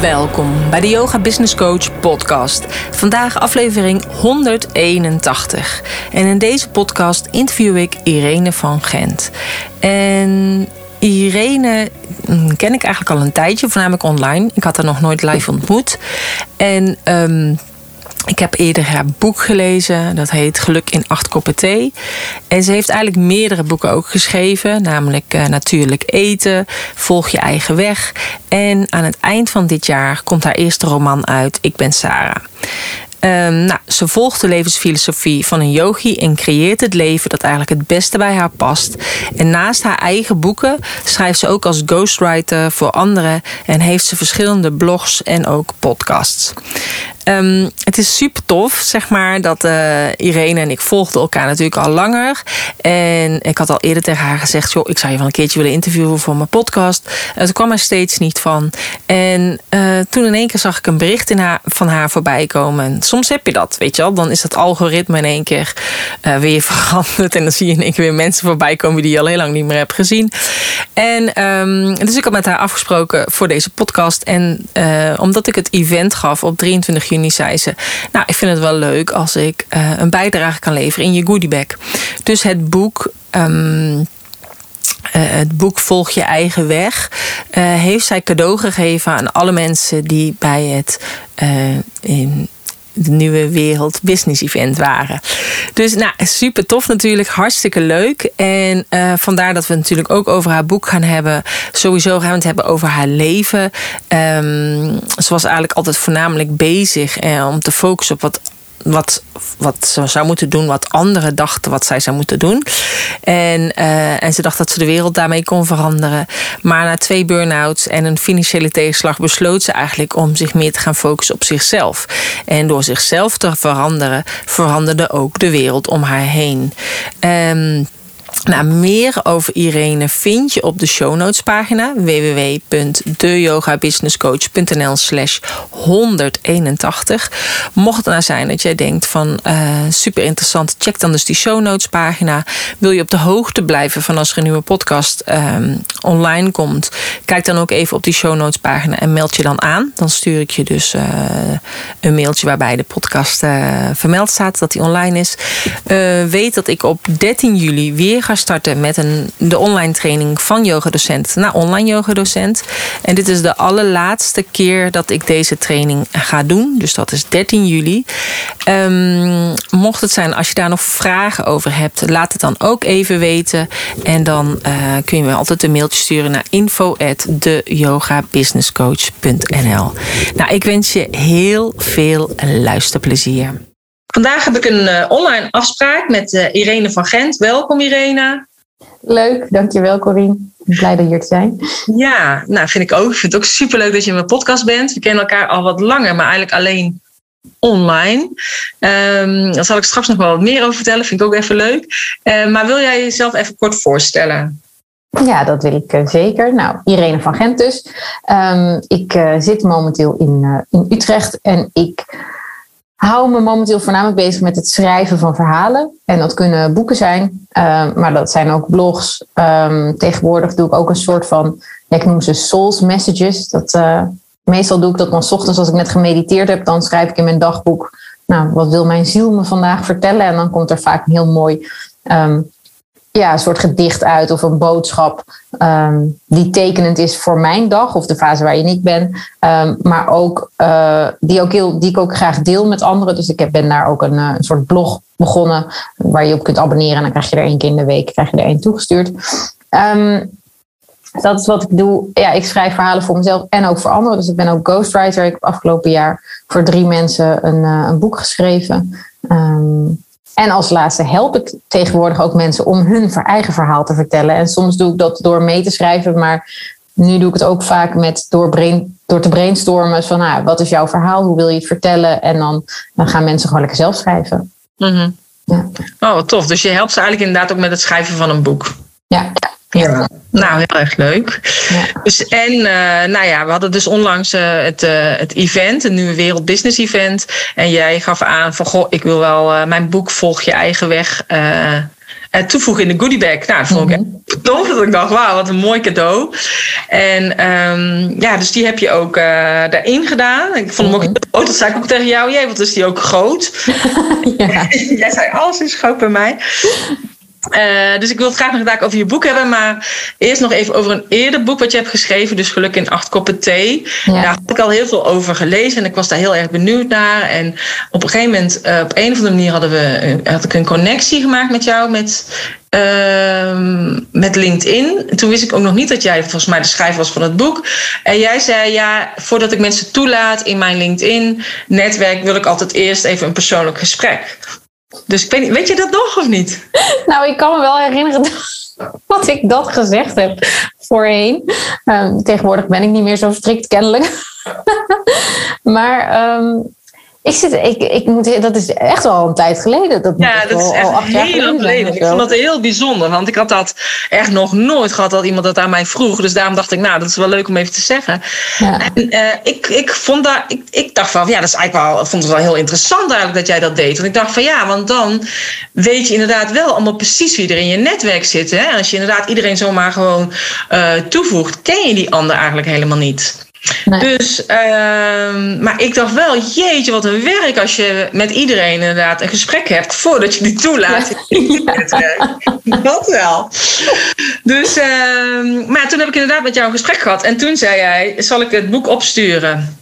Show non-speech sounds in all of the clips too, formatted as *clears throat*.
Welkom bij de Yoga Business Coach podcast. Vandaag aflevering 181. En in deze podcast interview ik Irene van Gent. En Irene mm, ken ik eigenlijk al een tijdje, voornamelijk online. Ik had haar nog nooit live ontmoet. En um, ik heb eerder haar boek gelezen. Dat heet Geluk in acht koppen thee. En ze heeft eigenlijk meerdere boeken ook geschreven. Namelijk uh, Natuurlijk eten, Volg je eigen weg. En aan het eind van dit jaar komt haar eerste roman uit. Ik ben Sarah. Um, nou, ze volgt de levensfilosofie van een yogi en creëert het leven dat eigenlijk het beste bij haar past. En naast haar eigen boeken schrijft ze ook als ghostwriter voor anderen en heeft ze verschillende blogs en ook podcasts. Um, het is super tof, zeg maar, dat uh, Irene en ik volgden elkaar natuurlijk al langer. En ik had al eerder tegen haar gezegd: joh, ik zou je wel een keertje willen interviewen voor mijn podcast. En toen kwam er steeds niet van. En uh, toen in één keer zag ik een bericht in haar, van haar voorbij komen. En soms heb je dat, weet je wel. Dan is dat algoritme in één keer uh, weer *laughs* veranderd. En dan zie je in één keer weer mensen voorbij komen die je al heel lang niet meer hebt gezien. En um, dus ik had met haar afgesproken voor deze podcast. En omdat ik het event gaf op 23 juni zei ze... nou, ik vind het wel leuk als ik uh, een bijdrage kan leveren in je goodiebag. Dus het boek... Um, uh, het boek Volg je eigen weg uh, heeft zij cadeau gegeven aan alle mensen die bij het in de nieuwe wereld business event waren. Dus nou, super tof natuurlijk, hartstikke leuk. En uh, vandaar dat we natuurlijk ook over haar boek gaan hebben. Sowieso gaan we het hebben over haar leven. Um, ze was eigenlijk altijd voornamelijk bezig eh, om te focussen op wat wat, wat ze zou moeten doen, wat anderen dachten wat zij zou moeten doen. En, uh, en ze dacht dat ze de wereld daarmee kon veranderen. Maar na twee burn-outs en een financiële tegenslag besloot ze eigenlijk om zich meer te gaan focussen op zichzelf. En door zichzelf te veranderen, veranderde ook de wereld om haar heen. Um, nou, meer over Irene vind je op de show notes pagina www.deyogabusinesscoach.nl slash 181. Mocht het nou zijn dat jij denkt van uh, super interessant, check dan dus die show notes pagina. Wil je op de hoogte blijven van als er een nieuwe podcast um, online komt, kijk dan ook even op die show notes pagina en meld je dan aan. Dan stuur ik je dus uh, een mailtje waarbij de podcast uh, vermeld staat dat die online is. weet dat ik op 13 juli weer ga starten met een, de online training van yogadocent naar online yogadocent. En dit is de allerlaatste keer dat ik deze training ga doen. Dus dat is 13 juli. Um, mocht het zijn, als je daar nog vragen over hebt, laat het dan ook even weten. En dan uh, kun je me altijd een mailtje sturen naar info@deyogabusinesscoach.nl. Nou, ik wens je heel veel luisterplezier. Vandaag heb ik een uh, online afspraak met uh, Irene van Gent. Welkom Irene. Leuk, dankjewel Corine. Ik ben blij er hier te zijn. Ja, nou vind ik ook. Ik vind het ook superleuk dat je in mijn podcast bent. We kennen elkaar al wat langer, maar eigenlijk alleen online. Um, daar zal ik straks nog wel wat meer over vertellen. Vind ik ook even leuk. Uh, maar wil jij jezelf even kort voorstellen? Ja, dat wil ik uh, zeker. Nou, Irene van Gent dus. Um, ik uh, zit momenteel in, in Utrecht en ik hou me momenteel voornamelijk bezig met het schrijven van verhalen. En dat kunnen boeken zijn, uh, maar dat zijn ook blogs. Um, tegenwoordig doe ik ook een soort van, ik noem ze souls messages. Dat, uh, meestal doe ik dat dan s ochtends als ik net gemediteerd heb. Dan schrijf ik in mijn dagboek, nou, wat wil mijn ziel me vandaag vertellen? En dan komt er vaak een heel mooi um, ja, een soort gedicht uit of een boodschap um, die tekenend is voor mijn dag of de fase waarin ik ben. Um, maar ook, uh, die, ook heel, die ik ook graag deel met anderen. Dus ik heb, ben daar ook een, uh, een soort blog begonnen waar je op kunt abonneren. En dan krijg je er één keer in de week krijg je er één toegestuurd. Um, dat is wat ik doe. Ja, ik schrijf verhalen voor mezelf en ook voor anderen. Dus ik ben ook ghostwriter. Ik heb afgelopen jaar voor drie mensen een, uh, een boek geschreven. En als laatste help ik tegenwoordig ook mensen om hun eigen verhaal te vertellen. En soms doe ik dat door mee te schrijven, maar nu doe ik het ook vaak met door, brain, door te brainstormen. Van nou, wat is jouw verhaal? Hoe wil je het vertellen? En dan, dan gaan mensen gewoon lekker zelf schrijven. Mm -hmm. Ja. Oh, wat tof. Dus je helpt ze eigenlijk inderdaad ook met het schrijven van een boek. Ja. Ja, nou heel erg leuk. Ja. Dus, en uh, nou ja, we hadden dus onlangs uh, het, uh, het event, een nieuwe wereld business event. En jij gaf aan van goh, ik wil wel mijn boek Volg je eigen weg toevoegen in de goodiebag. Nou, dat vond ik mm -hmm. tof. Dat ik dacht, wauw, wat een mooi cadeau. En um, ja, dus die heb je ook daarin gedaan. Ik vond hem ook groot. Dat zei ik ook tegen jou. Jij, wat is die ook groot? *laughs* ja. *laughs* Jij zei, alles is groot bij mij. Uh, dus ik wil het graag nog over je boek hebben. Maar eerst nog even over een eerder boek wat je hebt geschreven. Dus Geluk in acht koppen thee. Ja. Daar had ik al heel veel over gelezen. En ik was daar heel erg benieuwd naar. En op een gegeven moment, uh, op een of andere manier, hadden we, had ik een connectie gemaakt met jou. Met, uh, met LinkedIn. En toen wist ik ook nog niet dat jij volgens mij de schrijver was van het boek. En jij zei, ja, voordat ik mensen toelaat in mijn LinkedIn-netwerk... wil ik altijd eerst even een persoonlijk gesprek. Dus ik weet, weet je dat nog of niet? *laughs* Nou, ik kan me wel herinneren dat *laughs* ik dat gezegd heb voorheen. Um, tegenwoordig ben ik niet meer zo strikt kennelijk. *laughs* maar um, ik zit, ik, ik moet, dat is echt al een tijd geleden. Dat ja, dat is echt al acht jaar heel lang geleden. Ik vond dat heel bijzonder, want ik had dat echt nog nooit gehad dat iemand dat aan mij vroeg. Dus daarom dacht ik, nou, dat is wel leuk om even te zeggen. Ja. En, uh, ik, ik vond daar, ik, ik dacht van, ja, dat is eigenlijk wel, vond het wel heel interessant eigenlijk dat jij dat deed. Want ik dacht van, ja, want dan weet je inderdaad wel allemaal precies wie er in je netwerk zit. Hè? En als je inderdaad iedereen zomaar gewoon uh, toevoegt, ken je die ander eigenlijk helemaal niet. Nee. Dus, uh, maar ik dacht wel, jeetje, wat een werk als je met iedereen inderdaad een gesprek hebt voordat je die toelaat. Ja. *laughs* dat wel. Dus, uh, maar toen heb ik inderdaad met jou een gesprek gehad. En toen zei jij, zal ik het boek opsturen?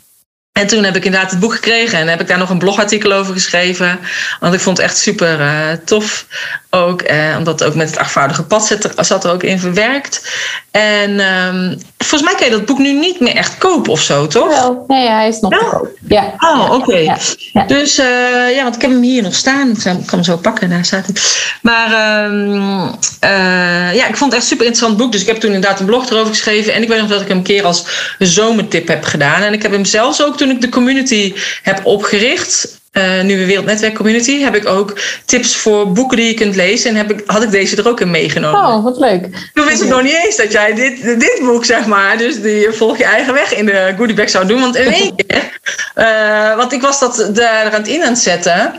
En toen heb ik inderdaad het boek gekregen en heb ik daar nog een blogartikel over geschreven. Want ik vond het echt super uh, tof ook. Eh, omdat het ook met het achtvoudige pad zat er, zat er ook in verwerkt. En um, volgens mij kan je dat boek nu niet meer echt kopen of zo, toch? Wel, nee, hij is nog ja? te koop. Ja. Oh, oké. Okay. Ja, ja. Dus uh, ja, want ik heb hem hier nog staan. Ik kan hem zo pakken, daar staat hij. Maar um, uh, ja, ik vond het echt super interessant boek. Dus ik heb toen inderdaad een blog erover geschreven. En ik weet nog dat ik hem een keer als zomertip heb gedaan. En ik heb hem zelfs ook toen ik de community heb opgericht uh, Nieuwe Wereldnetwerk Community heb ik ook tips voor boeken die je kunt lezen. En heb ik, had ik deze er ook in meegenomen. Oh, wat leuk. Toen wist ik nog niet eens dat jij dit, dit boek, zeg maar, dus die Volg je eigen weg in de goodiebag zou doen. Want in één *laughs* keer, uh, want ik was dat daar aan het in aan het zetten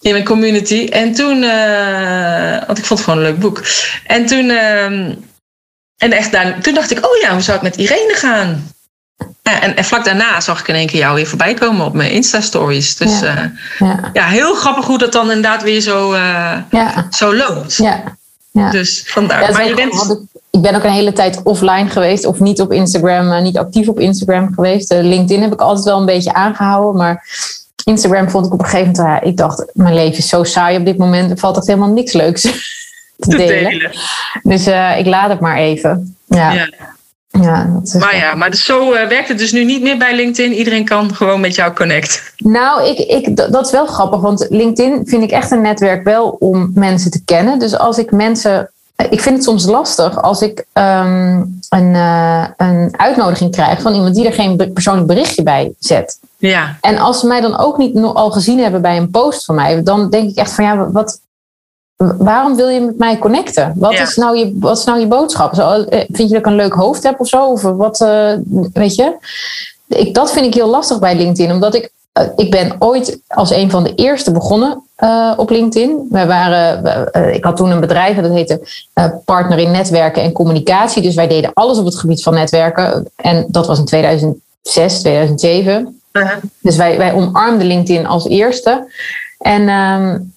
in mijn community. En toen, uh, want ik vond het gewoon een leuk boek. En toen, en echt daar, toen dacht ik, oh ja, hoe zou ik met Irene gaan? Ja, en, en, vlak daarna zag ik in één keer jou weer voorbij komen op mijn Insta-stories. Dus ja. Uh, ja. ja. heel grappig hoe dat dan inderdaad weer zo, uh, ja. zo loopt. Ja. Ja. Dus vandaar. maar je bent... Ik ben ook een hele tijd offline geweest of niet op Instagram, uh, niet actief op Instagram geweest. LinkedIn heb ik altijd wel een beetje aangehouden, maar Instagram vond ik op een gegeven moment, ik dacht, mijn leven is zo saai op dit moment, er valt echt helemaal niks leuks *laughs* te delen. delen. Dus ik laat het maar even. ja. Ja, dat is maar ja, maar zo uh, werkt het dus nu niet meer bij LinkedIn. Iedereen kan gewoon met jou connecten. Nou, ik, ik, dat is wel grappig, want LinkedIn vind ik echt een netwerk wel om mensen te kennen. Dus als ik mensen. Ik vind het soms lastig als ik um, een, uh, een uitnodiging krijg van iemand die er geen persoonlijk berichtje bij zet. Ja. En als ze mij dan ook niet al gezien hebben bij een post van mij, dan denk ik echt van ja, wat, waarom wil je met mij connecten? Wat, ja. is, nou je, wat is nou je boodschap? Zo, eh, vind je dat ik een leuk hoofd heb of zo? Of wat, uh, weet je? Ik, dat vind ik heel lastig bij LinkedIn, omdat ik, uh, ik ben ooit als een van de eerste begonnen uh, op LinkedIn. Wij waren, ik had toen een bedrijf dat heette Partner in Netwerken en Communicatie. Dus wij deden alles op het gebied van netwerken. En dat was in 2006, 2007. -huh. Dus wij, wij omarmden LinkedIn als eerste. En um,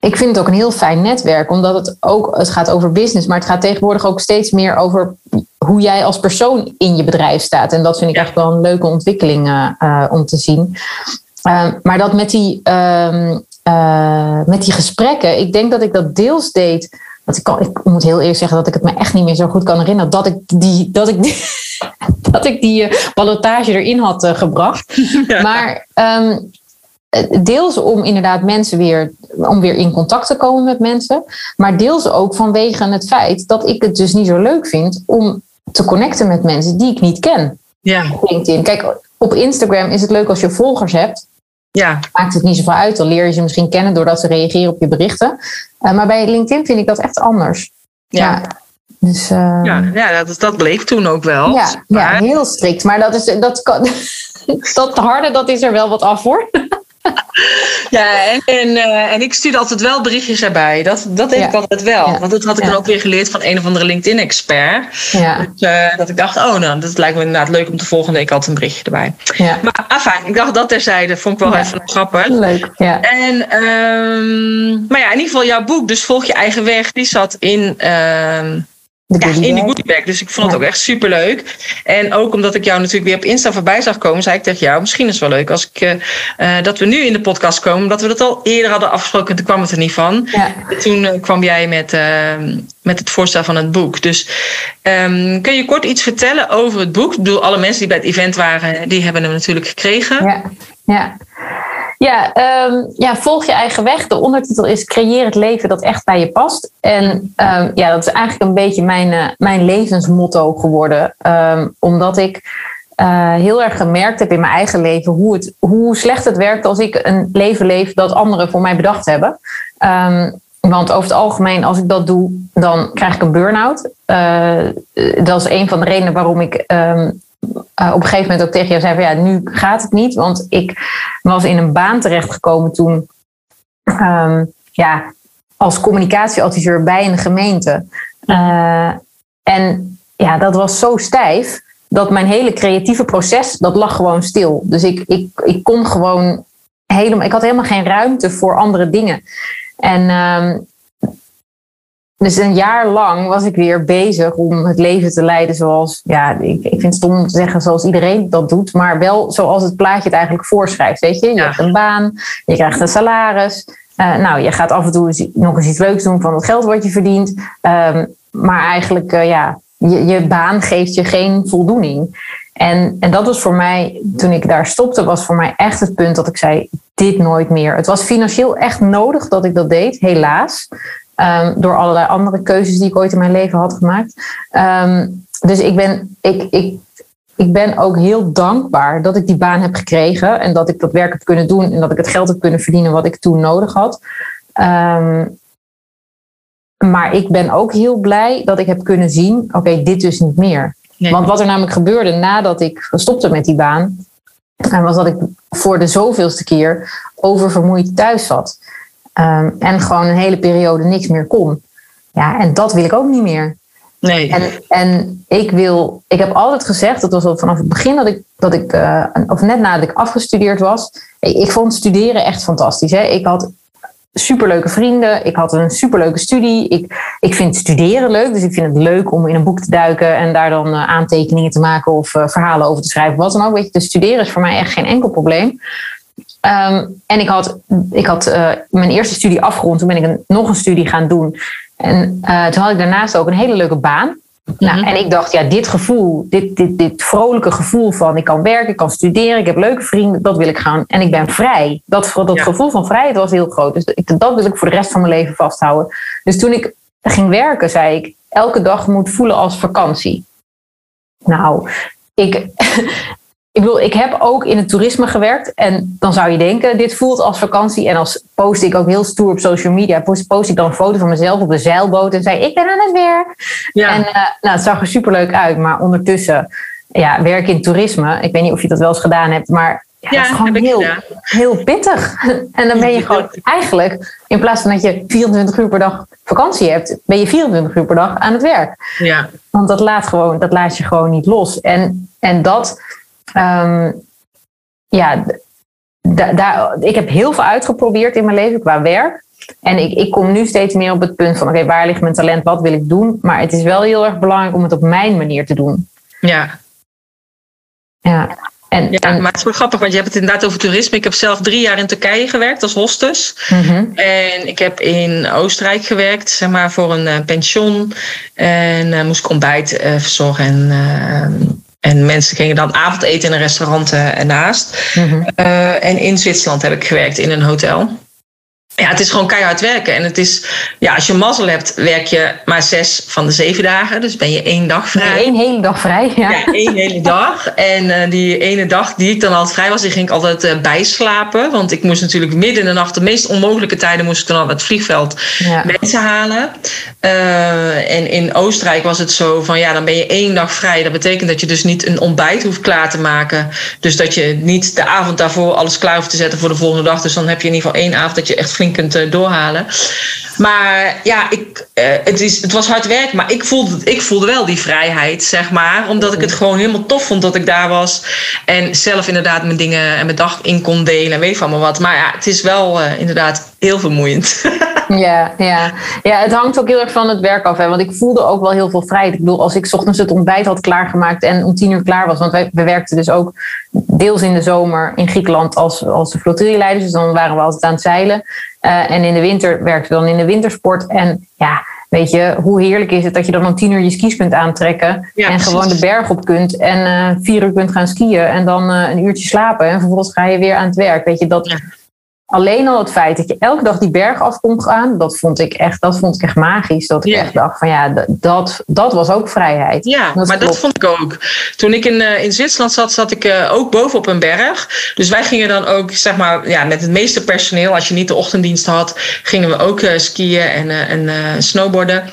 ik vind het ook een heel fijn netwerk, omdat het ook, het gaat over business, maar het gaat tegenwoordig ook steeds meer over hoe jij als persoon in je bedrijf staat. En dat vind ik echt wel een leuke ontwikkeling uh, uh, om te zien. Uh, maar dat met die, met die gesprekken, ik denk dat ik dat deels deed. Want ik, kan, ik moet heel eerlijk zeggen dat ik het me echt niet meer zo goed kan herinneren dat ik die, dat ik die, *laughs* dat ik die ballotage erin had gebracht. *laughs* Ja. Maar um, deels om inderdaad mensen weer, om weer in contact te komen met mensen. Maar deels ook vanwege het feit dat ik het dus niet zo leuk vind om te connecten met mensen die ik niet ken. Ja. Op LinkedIn. Kijk, op Instagram is het leuk als je volgers hebt. ja. maakt het niet zoveel uit. Dan leer je ze misschien kennen doordat ze reageren op je berichten. Uh, maar bij LinkedIn vind ik dat echt anders. Ja. ja. Dus, uh, ja, ja dat, dat bleek toen ook wel. Ja, maar... ja heel strikt. Maar dat, is, dat, kan, *laughs* dat harde, dat is er wel wat af hoor. *laughs* Ja, en, en, uh, en ik stuurde altijd wel berichtjes erbij. Dat, dat deed ja. ik altijd wel. Ja. Want dat had ik ja. dan ook weer geleerd van een of andere LinkedIn-expert. Ja. Dus, uh, dat ik dacht, oh, nou, dat lijkt me inderdaad leuk om de volgende week altijd een berichtje erbij. Maar afijn, ik dacht dat terzijde. Vond ik wel even grappig. Leuk, ja. En, um, maar ja, in ieder geval jouw boek, dus Volg je eigen weg, die zat in... Um, ja, in die goodiebag. Dus ik vond het ook echt super leuk. En ook omdat ik jou natuurlijk weer op Insta voorbij zag komen, zei ik tegen jou: misschien is het wel leuk als ik uh, dat we nu in de podcast komen, dat we dat al eerder hadden afgesproken. Toen kwam het er niet van. Ja. Toen uh, kwam jij met, uh, met het voorstel van het boek. Dus um, kun je kort iets vertellen over het boek? Ik bedoel, alle mensen die bij het event waren, die hebben hem natuurlijk gekregen. Ja, ja. Ja, um, ja, volg je eigen weg. De ondertitel is Creëer het leven dat echt bij je past. En um, ja, dat is eigenlijk een beetje mijn, uh, mijn levensmotto geworden. Um, omdat ik uh, heel erg gemerkt heb in mijn eigen leven hoe, het, hoe slecht het werkt als ik een leven leef dat anderen voor mij bedacht hebben. want over het algemeen, als ik dat doe, dan krijg ik een burn-out. Uh, dat is een van de redenen waarom ik uh, op een gegeven moment ook tegen jou zei van ja, nu gaat het niet. Want ik was in een baan terechtgekomen toen um, ja, als communicatieadviseur bij een gemeente. Uh, en ja, dat was zo stijf dat mijn hele creatieve proces, dat lag gewoon stil. Dus ik, ik, ik kon gewoon helemaal, ik had helemaal geen ruimte voor andere dingen. En um, dus een jaar lang was ik weer bezig om het leven te leiden zoals, ja, ik, ik vind het stom om te zeggen zoals iedereen dat doet, maar wel zoals het plaatje het eigenlijk voorschrijft. Weet je, je ja. hebt een baan, je krijgt een salaris. Uh, nou, je gaat af en toe nog eens iets leuks doen van het geld wat je verdient. Um, maar eigenlijk, uh, ja, je, je baan geeft je geen voldoening. En, en dat was voor mij, toen ik daar stopte, was voor mij echt het punt dat ik zei: dit nooit meer. Het was financieel echt nodig dat ik dat deed, helaas. Um, door allerlei andere keuzes die ik ooit in mijn leven had gemaakt. Um, dus ik ben, ik, ik, ik ben ook heel dankbaar dat ik die baan heb gekregen. En dat ik dat werk heb kunnen doen. En dat ik het geld heb kunnen verdienen wat ik toen nodig had. Um, maar ik ben ook heel blij dat ik heb kunnen zien: oké, okay, dit dus niet meer. Nee. Want wat er namelijk gebeurde nadat ik stopte met die baan. was dat ik voor de zoveelste keer oververmoeid thuis zat. Um, en gewoon een hele periode niks meer kon. Ja, en dat wil ik ook niet meer. Nee. En, en ik wil, ik heb altijd gezegd, dat was al vanaf het begin dat ik, dat ik uh, of net nadat ik afgestudeerd was, ik, ik vond studeren echt fantastisch. Hè? Ik had superleuke vrienden, ik had een superleuke studie. Ik, ik vind studeren leuk, dus ik vind het leuk om in een boek te duiken en daar dan uh, aantekeningen te maken of uh, verhalen over te schrijven, wat dan ook. Weet je, dus studeren is voor mij echt geen enkel probleem. Um, en ik had, ik had uh, mijn eerste studie afgerond. Toen ben ik een, nog een studie gaan doen. En uh, toen had ik daarnaast ook een hele leuke baan. Nou, en ik dacht, ja, dit gevoel, dit, dit, dit vrolijke gevoel van ik kan werken, ik kan studeren, ik heb leuke vrienden, dat wil ik gaan. En ik ben vrij. Dat, dat ja. gevoel van vrijheid was heel groot. Dus ik, dat wil ik voor de rest van mijn leven vasthouden. Dus toen ik ging werken, zei ik, elke dag moet voelen als vakantie. Nou, ik, *laughs* ik bedoel, ik heb ook in het toerisme gewerkt. En dan zou je denken, dit voelt als vakantie. En als post ik ook heel stoer op social media. Post, post ik dan een foto van mezelf op de zeilboot. En zei, ik ben aan het weer. Ja. En uh, nou, het zag er superleuk uit. Maar ondertussen, ja, werk in toerisme. Ik weet niet of je dat wel eens gedaan hebt. Maar ja, ja dat is gewoon heel, heel pittig. *laughs* En dan ben je gewoon eigenlijk, in plaats van dat je 24 uur per dag vakantie hebt, ben je 24 uur per dag aan het werk. Ja. Want dat laat, gewoon, dat laat je gewoon niet los. En, en dat Um, ja, da, da, ik heb heel veel uitgeprobeerd in mijn leven qua werk. En ik, ik kom nu steeds meer op het punt van: oké, okay, waar ligt mijn talent? Wat wil ik doen? Maar het is wel heel erg belangrijk om het op mijn manier te doen. Ja. Ja. En, ja, en, maar het is wel grappig, want je hebt het inderdaad over toerisme. Ik heb zelf drie jaar in Turkije gewerkt als hostes. Mm-hmm. En ik heb in Oostenrijk gewerkt, zeg maar, voor een uh, pension. En uh, moest ik ontbijt uh, verzorgen en en mensen gingen dan avondeten in een restaurant uh, ernaast. Mm-hmm. Uh, en in Zwitserland heb ik gewerkt in een hotel. ja, het is gewoon keihard werken. En het is, ja, als je mazzel hebt, werk je maar zes van de zeven dagen. Dus ben je één dag vrij. Eén hele dag vrij, ja. Ja, één hele dag. En uh, die ene dag die ik dan altijd vrij was, die ging ik altijd uh, bijslapen. Want ik moest natuurlijk midden in de nacht, de meest onmogelijke tijden, moest ik dan al het vliegveld ja. mensen halen. Uh, en in Oostenrijk was het zo van, ja, dan ben je één dag vrij. Dat betekent dat je dus niet een ontbijt hoeft klaar te maken. Dus dat je niet de avond daarvoor alles klaar hoeft te zetten voor de volgende dag. Dus dan heb je in ieder geval één avond dat je echt flink kunt uh, doorhalen. Maar ja, ik, uh, het, is, het was hard werk, maar ik voelde, ik voelde wel die vrijheid, zeg maar. Omdat ik het gewoon helemaal tof vond dat ik daar was. En zelf inderdaad mijn dingen en mijn dag in kon delen en weet van me wat. Maar ja, het is wel inderdaad heel vermoeiend. *laughs* Ja, ja. ja, het hangt ook heel erg van het werk af. Hè? Want ik voelde ook wel heel veel vrijheid. Ik bedoel, als ik ochtends het ontbijt had klaargemaakt en om tien uur klaar was. Want wij, we werkten dus ook deels in de zomer in Griekenland als, als de flottilleleiders. Dus dan waren we altijd aan het zeilen. Uh, en in de winter werkten we dan in de wintersport. En ja, weet je, hoe heerlijk is het dat je dan om tien uur je skis kunt aantrekken. Ja, en precies. gewoon de berg op kunt. En uh, vier uur kunt gaan skiën. En dan uh, een uurtje slapen. En vervolgens ga je weer aan het werk. Weet je, dat... Ja alleen al het feit dat je elke dag die berg af kon gaan, dat vond ik echt, dat vond ik echt magisch. Dat ik echt dacht van ja, dat, dat was ook vrijheid. Ja, dat maar klopt. dat vond ik ook. Toen ik in, uh, in Zwitserland zat, zat ik uh, ook bovenop een berg. Dus wij gingen dan ook, zeg maar, ja, met het meeste personeel, als je niet de ochtenddienst had, gingen we ook uh, skiën en, en snowboarden.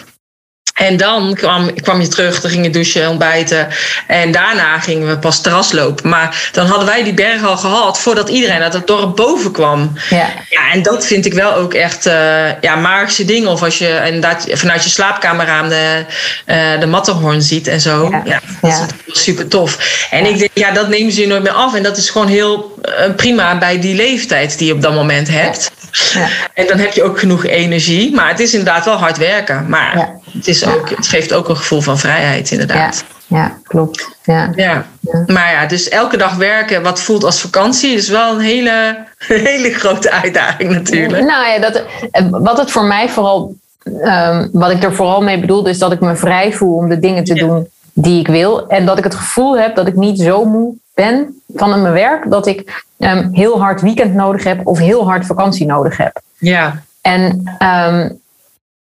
En dan kwam, kwam je terug, dan ging je douchen, ontbijten. En daarna gingen we pas terras lopen. Maar dan hadden wij die berg al gehad voordat iedereen uit het dorp boven kwam. Ja. ja en dat vind ik wel ook echt uh, ja, magische dingen. Of als je inderdaad vanuit je slaapkamerraam de, uh, de Matterhorn ziet en zo. Ja, ja dat ja. is super tof. En ik denk, ja, dat nemen ze je nooit meer af. En dat is gewoon heel uh, prima bij die leeftijd die je op dat moment hebt. Ja. En dan heb je ook genoeg energie. Maar het is inderdaad wel hard werken. Maar ja. het, is ook, het geeft ook een gevoel van vrijheid, inderdaad. Ja, klopt. Ja. Ja. Maar ja, dus elke dag werken wat voelt als vakantie is wel een hele, *laughs* hele grote uitdaging natuurlijk. Nou ja, dat, wat het voor mij vooral, um, wat ik er vooral mee bedoelde, is dat ik me vrij voel om de dingen te doen die ik wil. En dat ik het gevoel heb dat ik niet zo moe ben van mijn werk dat ik um, heel hard weekend nodig heb of heel hard vakantie nodig heb. Ja. En um,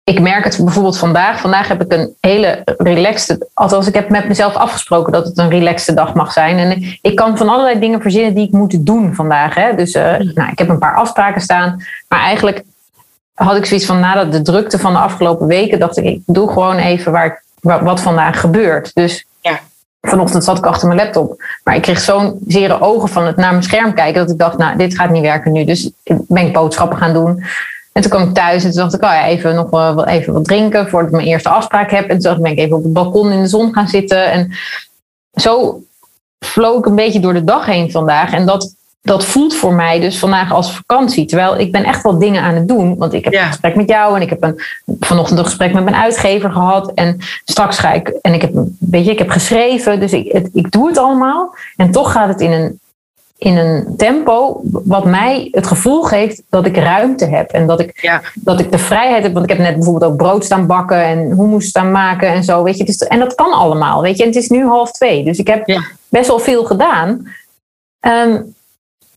ik merk het bijvoorbeeld vandaag. Vandaag heb ik een hele relaxte. Althans, ik heb met mezelf afgesproken dat het een relaxte dag mag zijn. En ik kan van allerlei dingen verzinnen die ik moet doen vandaag. Hè. Dus uh, nou, ik heb een paar afspraken staan. Maar eigenlijk had ik zoiets van nadat de drukte van de afgelopen weken, dacht ik, ik doe gewoon even waar, wat vandaag gebeurt. Dus. Vanochtend zat ik achter mijn laptop. Maar ik kreeg zo'n zere ogen van het naar mijn scherm kijken. Dat ik dacht, nou, dit gaat niet werken nu. Dus ben ik boodschappen gaan doen. En toen kwam ik thuis en toen dacht ik, oh ja, even nog wel, even wat drinken voordat ik mijn eerste afspraak heb. En toen ben ik even op het balkon in de zon gaan zitten. En zo vloog ik een beetje door de dag heen vandaag. En dat dat voelt voor mij dus vandaag als vakantie. Terwijl ik ben echt wel dingen aan het doen. Want ik heb ja. een gesprek met jou en ik heb een, vanochtend een gesprek met mijn uitgever gehad. En straks ga ik, en ik heb, weet je, ik heb geschreven. Dus ik, het, ik doe het allemaal. En toch gaat het in een, in een tempo wat mij het gevoel geeft dat ik ruimte heb. En dat ik, ja. dat ik de vrijheid heb. Want ik heb net bijvoorbeeld ook brood staan bakken en hummus staan maken en zo. Weet je. Dus, en dat kan allemaal. Weet je. En het is nu half twee. Dus ik heb ja. best wel veel gedaan. Um,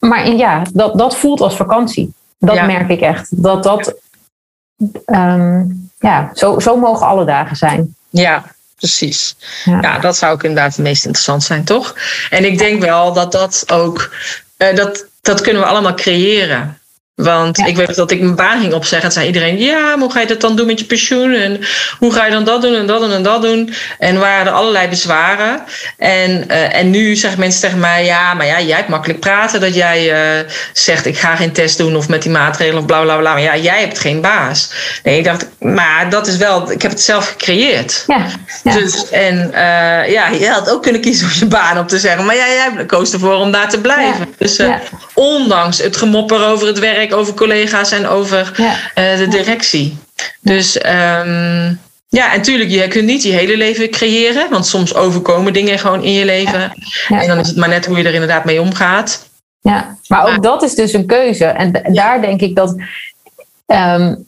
maar ja, dat, dat voelt als vakantie. Dat ja. merk ik echt. Dat dat, um, ja, zo, zo mogen alle dagen zijn. Ja, precies. Ja. ja. dat zou ook inderdaad het meest interessant zijn, toch? En ik denk wel dat dat ook, uh, dat, dat kunnen we allemaal creëren. Want ja. ik weet dat ik mijn baan ging opzeggen. En zei iedereen, ja, maar hoe ga je dat dan doen met je pensioen? En hoe ga je dan dat doen en dat doen en dat doen? En waren er allerlei bezwaren. En, uh, en nu zeggen mensen tegen mij, ja, maar ja, jij hebt makkelijk praten. Dat jij uh, zegt, ik ga geen test doen of met die maatregelen of bla bla bla. Maar ja, jij hebt geen baas. Nee, ik dacht, maar dat is wel, ik heb het zelf gecreëerd. Ja. ja. Dus, en uh, ja, je had ook kunnen kiezen om je baan op te zeggen. Maar ja, jij koos ervoor om daar te blijven. Ja. Dus ondanks het gemopper over het werk over collega's en over ja. uh, de directie. Dus um, ja, en natuurlijk, je kunt niet je hele leven creëren, want soms overkomen dingen gewoon in je leven. Ja. Ja. En dan is het maar net hoe je er inderdaad mee omgaat. Ja, maar ook maar, dat is dus een keuze. En daar denk ik dat, um,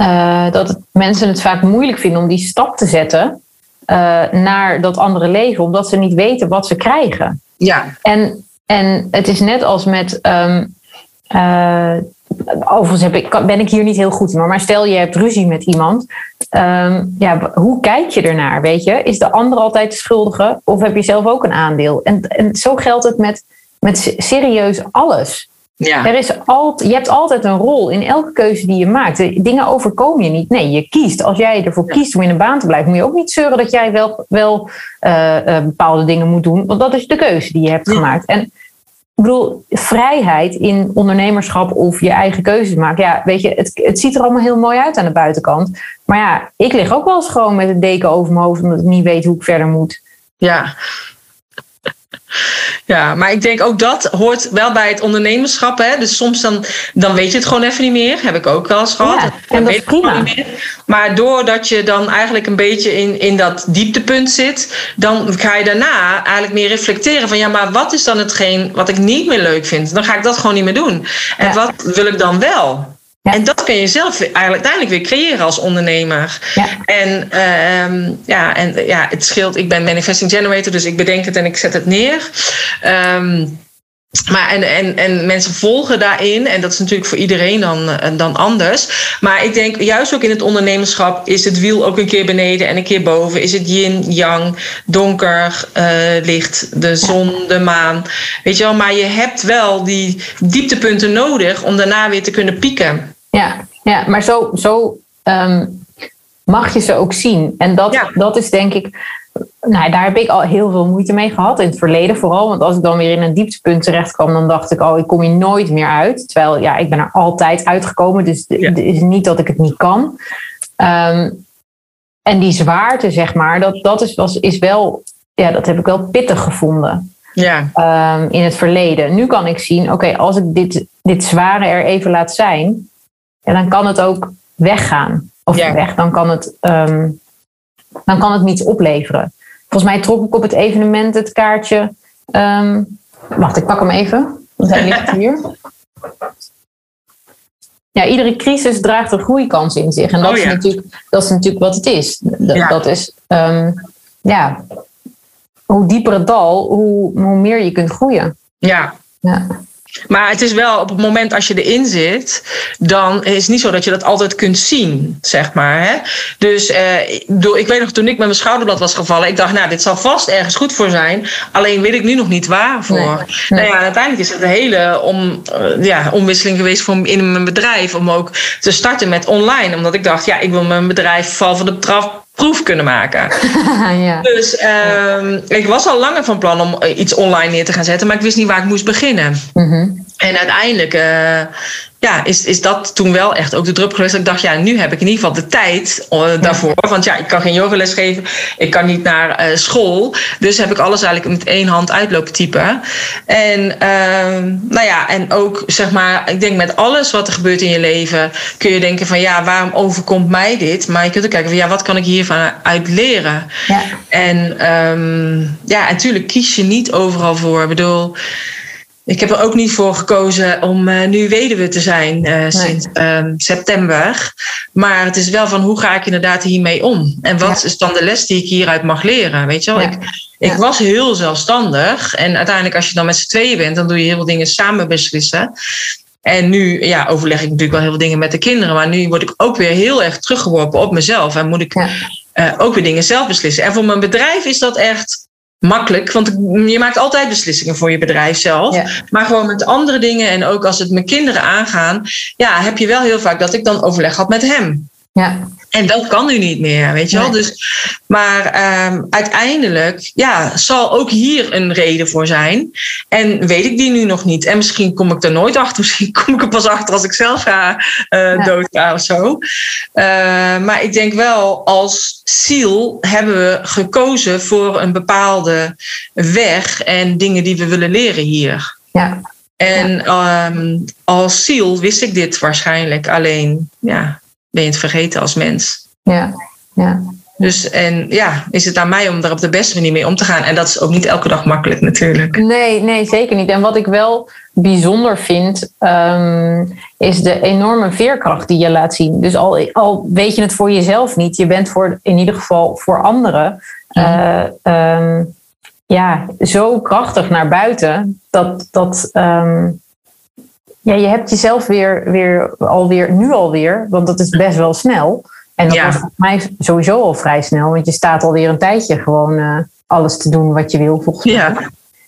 uh, dat mensen het vaak moeilijk vinden om die stap te zetten uh, naar dat andere leven, omdat ze niet weten wat ze krijgen. Ja. En, en het is net als met um, uh, overigens heb ik, ben ik hier niet heel goed in, maar stel je hebt ruzie met iemand. Ehm, ja, hoe kijk je ernaar? Weet je? Is de ander altijd de schuldige of heb je zelf ook een aandeel? En, en zo geldt het met, met serieus alles. Ja. Er is altijd, je hebt altijd een rol in elke keuze die je maakt. Dingen overkomen je niet. Nee, je kiest. Als jij ervoor kiest om in een baan te blijven, moet je ook niet zeuren dat jij wel, wel uh, bepaalde dingen moet doen. Want dat is de keuze die je hebt gemaakt. En ik bedoel, vrijheid in ondernemerschap of je eigen keuzes maken. Ja, weet je, het, het ziet er allemaal heel mooi uit aan de buitenkant. Maar ja, ik lig ook wel eens gewoon met een deken over mijn hoofd omdat ik niet weet hoe ik verder moet. Ja, ja, maar ik denk ook dat hoort wel bij het ondernemerschap. Hè? Dus soms dan, dan weet je het gewoon even niet meer. Heb ik ook wel eens gehad. Ja, en dat is prima. Maar doordat je dan eigenlijk een beetje in, in dat dieptepunt zit, dan ga je daarna eigenlijk meer reflecteren van ja, maar wat is dan hetgeen wat ik niet meer leuk vind? Dan ga ik dat gewoon niet meer doen. En wat wil ik dan wel? En dat kun je zelf eigenlijk uiteindelijk weer creëren als ondernemer. Ja. En, uh, ja, en ja, het scheelt. Ik ben manifesting generator, dus ik bedenk het en ik zet het neer. Um, maar en, en, en mensen volgen daarin. En dat is natuurlijk voor iedereen dan, eh, dan anders. Maar ik denk juist ook in het ondernemerschap is het wiel ook een keer beneden en een keer boven. Is het yin, yang, donker, uh, licht, de zon, de maan. Weet je wel, maar je hebt wel die dieptepunten nodig om daarna weer te kunnen pieken. Ja, ja maar zo, zo um, mag je ze ook zien. En dat, dat is denk ik. Nou, daar heb ik al heel veel moeite mee gehad in het verleden vooral. Want als ik dan weer in een dieptepunt terecht kwam, dan dacht ik, oh, ik kom hier nooit meer uit. Terwijl, ja, ik ben er altijd uitgekomen. Dus het is niet dat ik het niet kan. Um, en die zwaarte, zeg maar, dat, dat is, was, is wel, ja, dat heb ik wel pittig gevonden. Ja. Um, in het verleden. Nu kan ik zien, oké, als ik dit, dit zware er even laat zijn, ja, dan kan het ook weggaan. Of weg, dan kan het, um, dan kan het niets opleveren. Volgens mij trok ik op het evenement het kaartje. Um, wacht, ik pak hem even. Want hij ligt *laughs* hier. Ja, iedere crisis draagt een groeikans in zich. En dat, oh, is, natuurlijk, dat is natuurlijk wat het is. Dat, ja. dat is, um, ja, hoe dieper het dal, hoe, hoe meer je kunt groeien. Ja. ja. Maar het is wel op het moment als je erin zit, dan is het niet zo dat je dat altijd kunt zien, zeg maar. Hè? Dus eh, ik weet nog, toen ik met mijn schouderblad was gevallen, ik dacht, nou, dit zal vast ergens goed voor zijn. Alleen weet ik nu nog niet waarvoor. Nee. Nou ja, uiteindelijk is het een hele om, uh, ja, omwisseling geweest voor, in mijn bedrijf om ook te starten met online. Omdat ik dacht, ja, ik wil mijn bedrijf val van de trap proef kunnen maken. *laughs* ja. Dus um, ik was al langer van plan om iets online neer te gaan zetten, maar ik wist niet waar ik moest beginnen. Mm En uiteindelijk uh, ja, is, is dat toen wel echt ook de druppel geweest. Dat ik dacht, ja, nu heb ik in ieder geval de tijd uh, daarvoor. Want ja, ik kan geen yogales geven. Ik kan niet naar uh, school. Dus heb ik alles eigenlijk met één hand uitlopen typen. En uh, nou ja, en ook zeg maar, ik denk met alles wat er gebeurt in je leven, kun je denken van ja, waarom overkomt mij dit? Maar je kunt ook kijken van ja, wat kan ik hiervan uit leren? Ja. En um, ja, natuurlijk kies je niet overal voor. Ik bedoel, ik heb er ook niet voor gekozen om uh, nu weduwe te zijn uh, sinds um, september. Maar het is wel van hoe ga ik inderdaad hiermee om? En wat is dan de les die ik hieruit mag leren? Weet je wel, ja. ik, ik ja. was heel zelfstandig. En uiteindelijk, als je dan met z'n tweeën bent, dan doe je heel veel dingen samen beslissen. En nu ja, overleg ik natuurlijk wel heel veel dingen met de kinderen. Maar nu word ik ook weer heel erg teruggeworpen op mezelf. En moet ik uh, ook weer dingen zelf beslissen. En voor mijn bedrijf is dat echt makkelijk. Want je maakt altijd beslissingen voor je bedrijf zelf. Ja. Maar gewoon met andere dingen en ook als het mijn kinderen aangaan, ja, heb je wel heel vaak dat ik dan overleg had met hem. Ja. En dat kan nu niet meer, weet je wel. Nee. Dus, maar um, uiteindelijk ja, zal ook hier een reden voor zijn. En weet ik die nu nog niet. En misschien kom ik er nooit achter. *laughs* Misschien kom ik er pas achter als ik zelf ga uh, ja. doodga of zo. Uh, maar ik denk wel, als ziel hebben we gekozen voor een bepaalde weg en dingen die we willen leren hier. Ja. En ja. Um, als ziel wist ik dit waarschijnlijk. Alleen, ja, ben je het vergeten als mens. Ja, ja. Dus en ja, is het aan mij om daar op de beste manier mee om te gaan. En dat is ook niet elke dag makkelijk natuurlijk. Nee, nee, zeker niet. En wat ik wel bijzonder vind, um, is de enorme veerkracht die je laat zien. Dus al, al weet je het voor jezelf niet, je bent voor, in ieder geval voor anderen ja. Uh, um, ja, zo krachtig naar buiten dat, dat um, ja, je hebt jezelf weer, weer alweer, nu alweer, want dat is best wel snel. En dat Ja. was voor mij sowieso al vrij snel, want je staat alweer een tijdje gewoon eh, alles te doen wat je wil, volgens mij. Ja.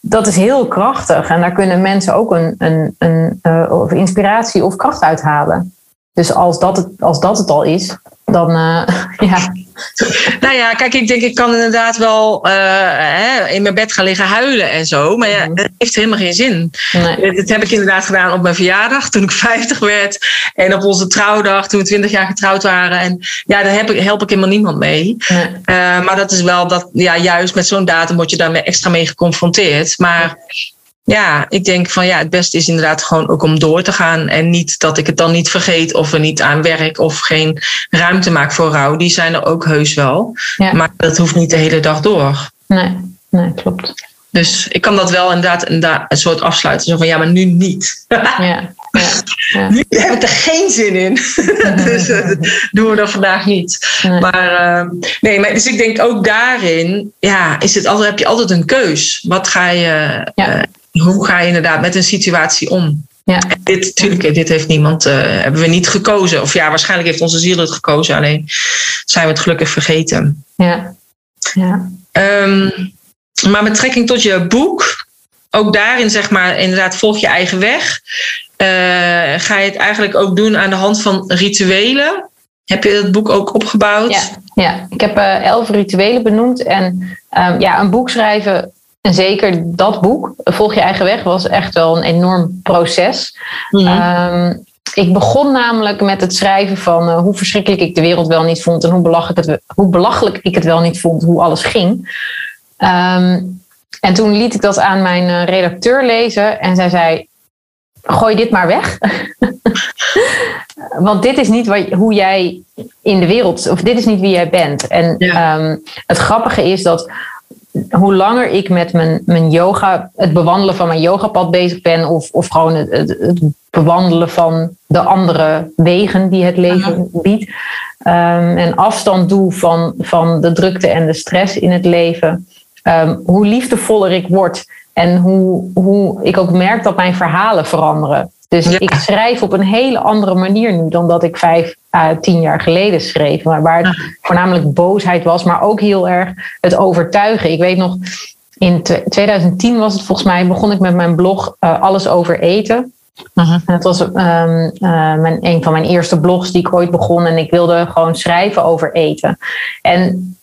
Dat is heel krachtig en daar kunnen mensen ook een, een, een eh, of inspiratie of kracht uithalen. Dus als dat het, als dat het al is, dan eh, *laughs* ja. *laughs* Nou ja, kijk, ik denk, ik kan inderdaad wel eh, hè, in mijn bed gaan liggen huilen en zo. Maar ja, Mhm. dat heeft helemaal geen zin. Nee. Dat heb ik inderdaad gedaan op mijn verjaardag toen ik *laughs* 50 werd. En op onze trouwdag toen we 20 jaar getrouwd waren. En ja, daar heb ik, help ik helemaal niemand mee. nee. Eh, maar dat is wel dat, ja, juist met zo'n datum word je daarmee extra mee geconfronteerd. Maar ja, ik denk van ja, het beste is inderdaad gewoon ook om door te gaan. En niet dat ik het dan niet vergeet of er niet aan werk of geen ruimte maak voor rouw. Die zijn er ook heus wel. Ja. Maar dat hoeft niet de hele dag door. Nee, nee, klopt. Dus ik kan dat wel inderdaad een, soort afsluiten. Zo van ja, maar nu niet. Ja, *laughs* ja, ja. nu heb ik er geen zin in. *laughs* dus eh, doen we dat vandaag niet. Nee. Maar eh, nee, maar dus ik denk ook daarin, ja, is het altijd, heb je altijd een keus. Wat ga je, Ja. eh, hoe ga je inderdaad met een situatie om? Ja. En dit, natuurlijk, dit heeft niemand, eh, hebben we niet gekozen. Of ja, waarschijnlijk heeft onze ziel het gekozen. Alleen zijn we het gelukkig vergeten. ja. ja. Ehm, maar met trekking tot je boek, ook daarin zeg maar inderdaad volg je eigen weg. Eh, ga je het eigenlijk ook doen aan de hand van rituelen? Heb je het boek ook opgebouwd? Ja, ja. ik heb eh, elf rituelen benoemd. En ehm, ja, een boek schrijven, en zeker dat boek, Volg je eigen weg, was echt wel een enorm proces. Mhm. Ehm, ik begon namelijk met het schrijven van eh, hoe verschrikkelijk ik de wereld wel niet vond en hoe belachelijk, het, hoe belachelijk ik het wel niet vond, hoe alles ging. Ehm, en toen liet ik dat aan mijn eh, redacteur lezen en zij zei: Gooi dit maar weg. *laughs* Want dit is niet wat, hoe jij in de wereld, of dit is niet wie jij bent. En Ja. ehm, het grappige is dat hoe langer ik met mijn, mijn yoga, het bewandelen van mijn yogapad bezig ben, of, of gewoon het, bewandelen van de andere wegen die het leven biedt, ehm, en afstand doe van, van de drukte en de stress in het leven, ehm, hoe liefdevoller ik word en hoe, hoe ik ook merk dat mijn verhalen veranderen. Dus Ja. ik schrijf op een hele andere manier nu dan dat ik vijf à tien jaar geleden schreef. Maar waar het voornamelijk boosheid was, maar ook heel erg het overtuigen. Ik weet nog, in tw- 2010 was het volgens mij, begon ik met mijn blog eh, Alles over eten. Mhm. Dat was eh, mijn, een van mijn eerste blogs die ik ooit begon. En ik wilde gewoon schrijven over eten. En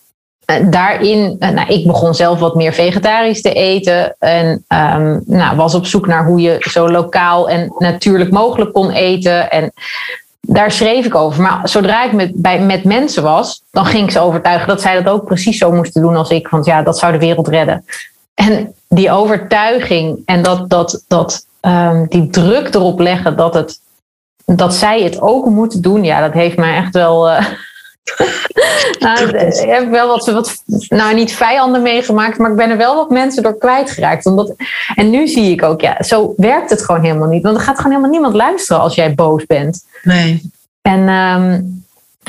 eh, daarin, eh, nou, ik begon zelf wat meer vegetarisch te eten. En ehm, nou, was op zoek naar hoe je zo lokaal en natuurlijk mogelijk kon eten. En daar schreef ik over. Maar zodra ik met, bij, met mensen was, dan ging ik ze overtuigen dat zij dat ook precies zo moesten doen als ik. Want ja, dat zou de wereld redden. En die overtuiging en dat, dat, dat, ehm, die druk erop leggen dat, het, dat zij het ook moeten doen, ja, dat heeft mij echt wel. eh, nou, *laughs* heb ik wel wat, wat, nou niet vijanden meegemaakt, maar ik ben er wel wat mensen door kwijtgeraakt. Omdat, en nu zie ik ook, ja, zo werkt het gewoon helemaal niet. Want er gaat gewoon helemaal niemand luisteren als jij boos bent. Nee. En, ehm,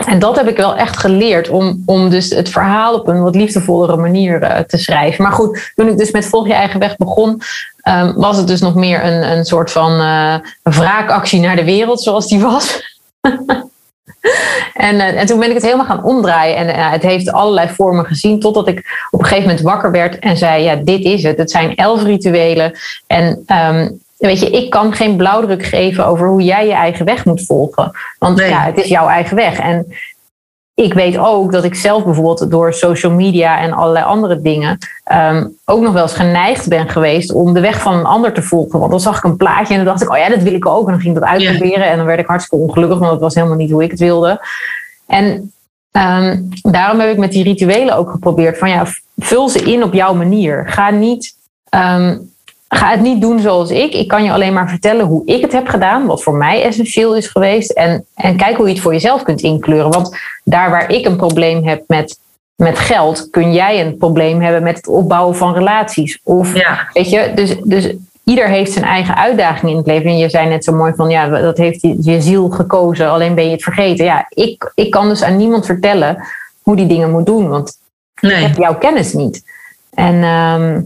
en dat heb ik wel echt geleerd om, om dus het verhaal op een wat liefdevollere manier eh, te schrijven. Maar goed, toen ik dus met Volg je eigen weg begon, ehm, was het dus nog meer een, een soort van eh, wraakactie naar de wereld zoals die was. *laughs* *laughs* En, eh, en toen ben ik het helemaal gaan omdraaien. En eh, het heeft allerlei vormen gezien. Totdat ik op een gegeven moment wakker werd en zei: Ja, dit is het. Het zijn elf rituelen. En ehm, weet je, ik kan geen blauwdruk geven over hoe jij je eigen weg moet volgen. Want Nee. ja, het is jouw eigen weg. En ik weet ook dat ik zelf bijvoorbeeld door social media en allerlei andere dingen ehm, ook nog wel eens geneigd ben geweest om de weg van een ander te volgen. Want dan zag ik een plaatje en dan dacht ik, oh ja, dat wil ik ook. En dan ging ik dat uitproberen en dan werd ik hartstikke ongelukkig, want dat was helemaal niet hoe ik het wilde. En ehm, daarom heb ik met die rituelen ook geprobeerd van ja, vul ze in op jouw manier. Ga niet. ehm, Ga het niet doen zoals ik. Ik kan je alleen maar vertellen hoe ik het heb gedaan, wat voor mij essentieel is geweest. En, en kijk hoe je het voor jezelf kunt inkleuren. Want daar waar ik een probleem heb met, met geld, kun jij een probleem hebben met het opbouwen van relaties. Of Ja. weet je, dus, dus ieder heeft zijn eigen uitdaging in het leven. En je zei net zo mooi van ja, dat heeft je, je ziel gekozen, alleen ben je het vergeten. Ja, ik, ik kan dus aan niemand vertellen hoe die dingen moet doen, want ik Nee. heb jouw kennis niet. En, ehm,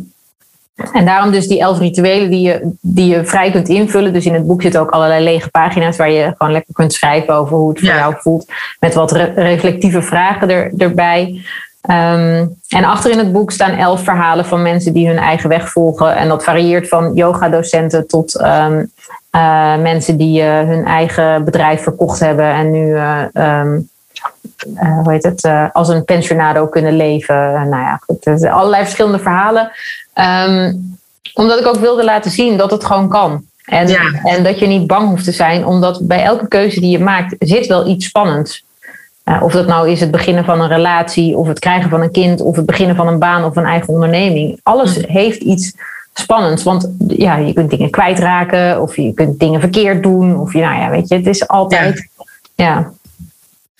en daarom dus die elf rituelen die je, die je vrij kunt invullen. Dus in het boek zitten ook allerlei lege pagina's waar je gewoon lekker kunt schrijven over hoe het voor jou voelt. Met wat reflectieve vragen er, erbij. Ehm, en achter in het boek staan elf verhalen van mensen die hun eigen weg volgen. En dat varieert van yoga-docenten tot ehm, eh, mensen die uh, hun eigen bedrijf verkocht hebben en nu uh, um, hoe heet het, als een pensionado kunnen leven. nou ja, goed, dus allerlei verschillende verhalen. Omdat ik ook wilde laten zien dat het gewoon kan. En, en dat je niet bang hoeft te zijn, omdat bij elke keuze die je maakt zit wel iets spannends. of dat nou is het beginnen van een relatie, of het krijgen van een kind, of het beginnen van een baan of een eigen onderneming. Alles mm. heeft iets spannend. Want ja, je kunt dingen kwijtraken of je kunt dingen verkeerd doen. Of je, nou ja, weet je, het is altijd. Ja.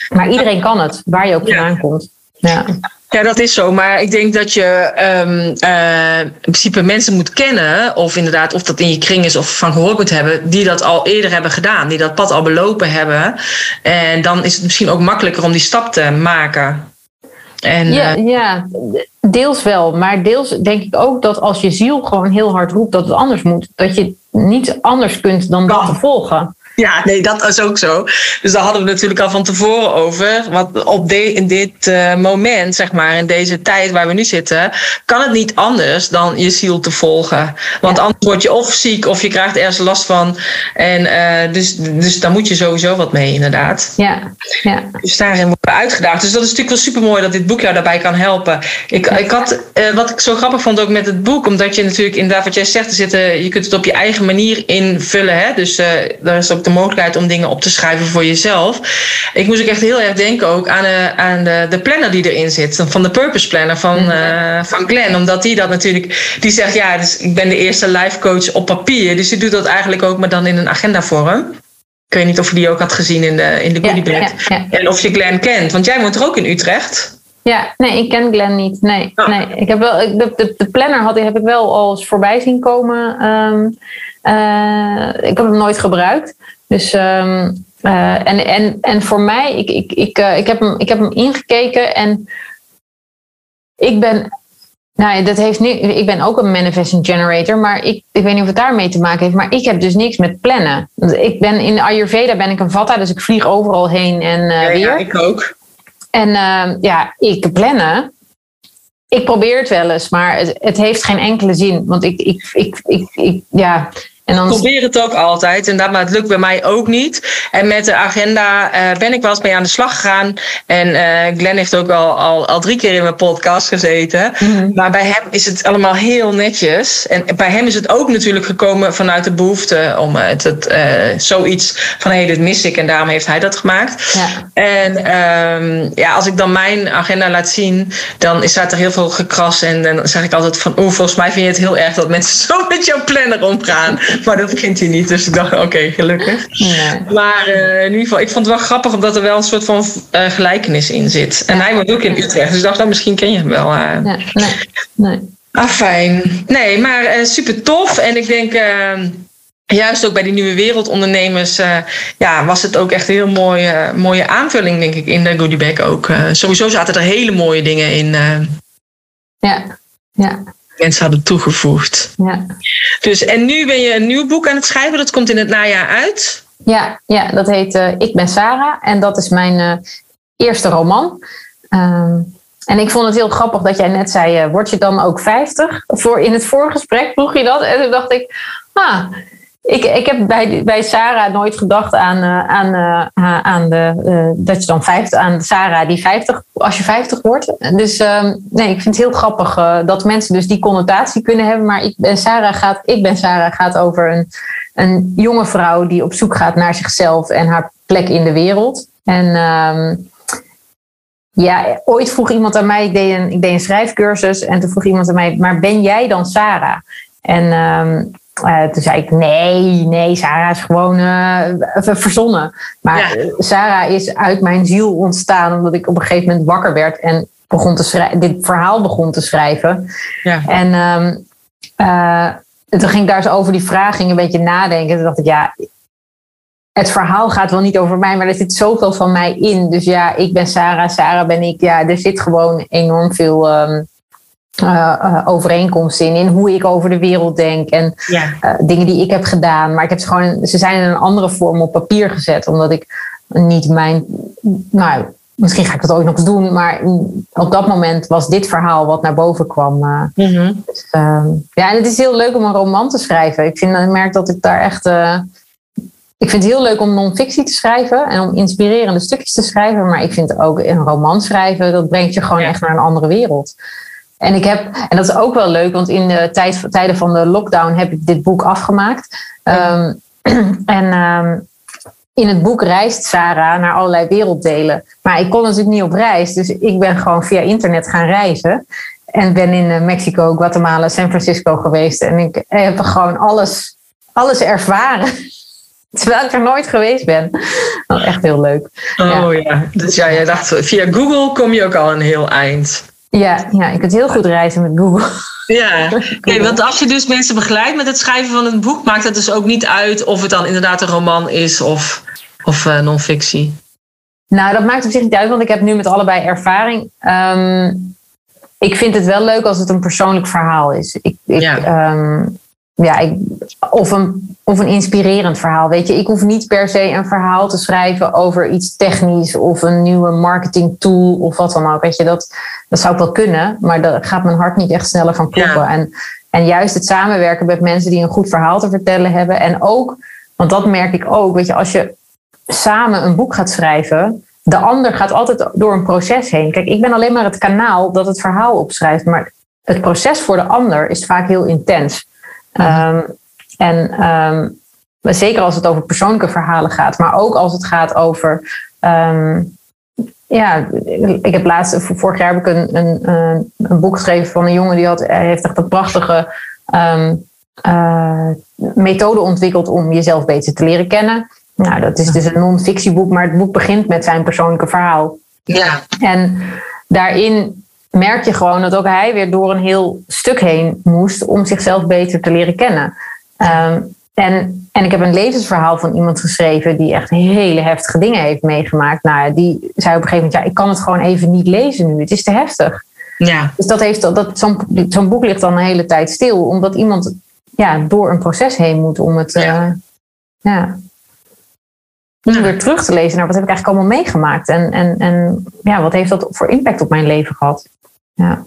Maar iedereen kan het, waar je ook vandaan ja. komt. Ja. Ja, dat is zo. Maar ik denk dat je um, uh, in principe mensen moet kennen, of inderdaad, of dat in je kring is of van gehoord moet hebben, die dat al eerder hebben gedaan, die dat pad al belopen hebben. En dan is het misschien ook makkelijker om die stap te maken. En, ja, uh, ja, deels wel. Maar deels denk ik ook dat als je ziel gewoon heel hard roept dat het anders moet, dat je niet anders kunt dan dat te volgen. *laughs* Ja, nee, dat is ook zo. Dus daar hadden we natuurlijk al van tevoren over. Want op de, in dit uh, moment, zeg maar, in deze tijd waar we nu zitten, kan het niet anders dan je ziel te volgen. Want ja. anders word je of ziek of je krijgt ergens last van. En uh, dus, dus daar moet je sowieso wat mee, inderdaad. Ja. ja. Dus daarin worden we uitgedaagd. Dus dat is natuurlijk wel super mooi dat dit boek jou daarbij kan helpen. Ik, ik had, uh, wat ik zo grappig vond ook met het boek, omdat je natuurlijk inderdaad, wat jij zegt, zitten, je kunt het op je eigen manier invullen. Hè? Dus daar is ook de mogelijkheid om dingen op te schrijven voor jezelf. Ik moest ook echt heel erg denken ook aan, de, aan de, de planner die erin zit. Van de Purpose Planner van, uh, van Glenn. Omdat die dat natuurlijk... Die zegt, ja, dus ik ben de eerste life coach op papier. Dus die doet dat eigenlijk ook, maar dan in een agendavorm. Ik weet niet of je die ook had gezien in de, in de goodie ja, ja, ja, En of je Glenn kent. Want jij woont er ook in Utrecht. Ja, nee, ik ken Glenn niet. Nee, oh. nee. Ik heb wel, de, de, de planner had, heb ik wel al eens voorbij zien komen. Um, uh, ik heb hem nooit gebruikt. Dus um, uh, en, en, en voor mij, ik, ik, ik, uh, ik, heb hem, ik heb hem ingekeken en ik ben. Nou, dat heeft niet, ik ben ook een manifesting generator, maar ik, ik weet niet of het daarmee te maken heeft. Maar ik heb dus niks met plannen. Ik ben in Ayurveda ben ik een vata, dus ik vlieg overal heen en uh, ja, weer. Ja, ik ook. En uh, ja, ik plannen. Ik probeer het wel eens, maar het, het heeft geen enkele zin. Want ik, ik, ik, ik, ik ja, en dan... Ik probeer het ook altijd. En dat, maar het lukt bij mij ook niet. En met de agenda uh, ben ik wel eens mee aan de slag gegaan. En uh, Glenn heeft ook al, al, al drie keer in mijn podcast gezeten. Mm-hmm. Maar bij hem is het allemaal heel netjes. En bij hem is het ook natuurlijk gekomen vanuit de behoefte om het, het uh, zoiets van hé, hey, dit mis ik. En daarom heeft hij dat gemaakt. Ja. En um, ja, als ik dan mijn agenda laat zien, dan staat er heel veel gekras. En dan zeg ik altijd van oeh, volgens mij vind je het heel erg dat mensen *laughs* zo met jouw planner omgaan. *laughs* maar dat vindt hij niet. Dus ik dacht, oké, okay, gelukkig. Ja. Maar uh, in ieder geval, ik vond het wel grappig omdat er wel een soort van uh, gelijkenis in zit. En hij woont ook in Utrecht. Dus ik dacht, nou, misschien ken je hem wel. Uh. Ja, nee, nee. Ah, fijn. Nee, maar super tof. En ik denk ehm, juist ook bij die nieuwe wereldondernemers uh, ja, was het ook echt een heel mooie, mooie aanvulling, denk ik, in de Goodie Bag ook. Uh, sowieso zaten er hele mooie dingen in. Ja, ja mensen hadden toegevoegd. Ja. Dus, en nu ben je een nieuw boek aan het schrijven, dat komt in het najaar uit. Ja, ja dat heet uh, Ik ben Sarah en dat is mijn uh, eerste roman. Um, en ik vond het heel grappig dat jij net zei, uh, word je dan ook 50? Voor, in het voorgesprek vroeg je dat en toen dacht ik, ah, ik, ik heb bij, bij Sarah nooit gedacht aan, uh, aan, uh, aan de, uh, dat je dan 50, aan Sarah die 50, als je 50 wordt. Dus uh, nee, ik vind het heel grappig dat mensen dus die connotatie kunnen hebben. Maar ik ben Sarah gaat, ik ben Sarah gaat over een, een jonge vrouw die op zoek gaat naar zichzelf en haar plek in de wereld. En um, ja, ooit vroeg iemand aan mij, ik deed, een, ik deed een schrijfcursus en toen vroeg iemand aan mij, maar ben jij dan Sarah? En um, uh, toen zei ik, nee, nee, Sarah is gewoon uh, verzonnen. Maar ja. Sarah is uit mijn ziel ontstaan omdat ik op een gegeven moment wakker werd en begon te schrijven, dit verhaal begon te schrijven. Ja. En um, uh, toen ging ik daar zo over die vraag ging een beetje nadenken. Toen dacht ik, ja, het verhaal gaat wel niet over mij, maar er zit zoveel van mij in. Dus ja, ik ben Sarah, Sarah ben ik. Ja, er zit gewoon enorm veel... Um, overeenkomsten in, in hoe ik over de wereld denk en dingen die ik heb gedaan. Maar ik heb ze gewoon, ze zijn in een andere vorm op papier gezet, omdat ik niet mijn, nou, misschien ga ik dat ooit nog eens doen, maar op dat moment was dit verhaal wat naar boven kwam. Uh, dus, uh, ja, en het is heel leuk om een roman te schrijven. Ik, vind, ik merk dat ik daar echt. Uh, ik vind het heel leuk om non-fictie te schrijven en om inspirerende stukjes te schrijven. Maar ik vind ook een roman schrijven, dat brengt je gewoon echt naar een andere wereld. En ik heb, en dat is ook wel leuk, want in de tijd, tijden van de lockdown heb ik dit boek afgemaakt. Um, *clears throat* en um, in het boek reist Sarah naar allerlei werelddelen. Maar ik kon natuurlijk niet op reis. Dus ik ben gewoon via internet gaan reizen. En ben in eh, Mexico, Guatemala, San Francisco geweest. En ik heb gewoon alles, alles ervaren. *laughs* Terwijl ik er nooit geweest ben. Dat echt heel leuk. Oh ja. Dus ja, jij dacht, via Google kom je ook al een heel eind. Ja, ja ik kan heel goed reizen met Google. Ja, okay, want als je dus mensen begeleidt met het schrijven van een boek, maakt het dus ook niet uit of het dan inderdaad een roman is of of uh, non-fictie? Nou, dat maakt op zich niet uit, want ik heb nu met allebei ervaring. Um, ik vind het wel leuk als het een persoonlijk verhaal is. Ik, ik, ja. Um, ja, ik, of, een, of een inspirerend verhaal. Weet je, ik hoef niet per se een verhaal te schrijven over iets technisch of een nieuwe marketing tool of wat dan ook. Weet je, dat, dat zou ik wel kunnen, maar daar gaat mijn hart niet echt sneller van kloppen. Ja. En, en juist het samenwerken met mensen die een goed verhaal te vertellen hebben. En ook, want dat merk ik ook, weet je, als je samen een boek gaat schrijven, de ander gaat altijd door een proces heen. Kijk, ik ben alleen maar het kanaal dat het verhaal opschrijft, maar het proces voor de ander is vaak heel intens. Um, en um, zeker als het over persoonlijke verhalen gaat, maar ook als het gaat over. Um, ja, ik heb laatst, vorig jaar heb ik een, een, een boek geschreven van een jongen die had, hij heeft echt een prachtige uh, methode ontwikkeld om jezelf beter te leren kennen. Nou, dat is dus een non-fictieboek, maar het boek begint met zijn persoonlijke verhaal. Ja. En daarin merk je gewoon dat ook hij weer door een heel stuk heen moest om zichzelf beter te leren kennen. Um, en, en ik heb een levensverhaal van iemand geschreven die echt hele heftige dingen heeft meegemaakt. Nou, die zei op een gegeven moment: Ja, ik kan het gewoon even niet lezen nu. Het is te heftig. Ja. Dus dat heeft, dat, zo'n, zo'n boek ligt dan een hele tijd stil, omdat iemand ja, door een proces heen moet om het. Ja. Uh, ja om weer terug te lezen naar wat heb ik eigenlijk allemaal meegemaakt. En, en, en ja, wat heeft dat voor impact op mijn leven gehad. Ja.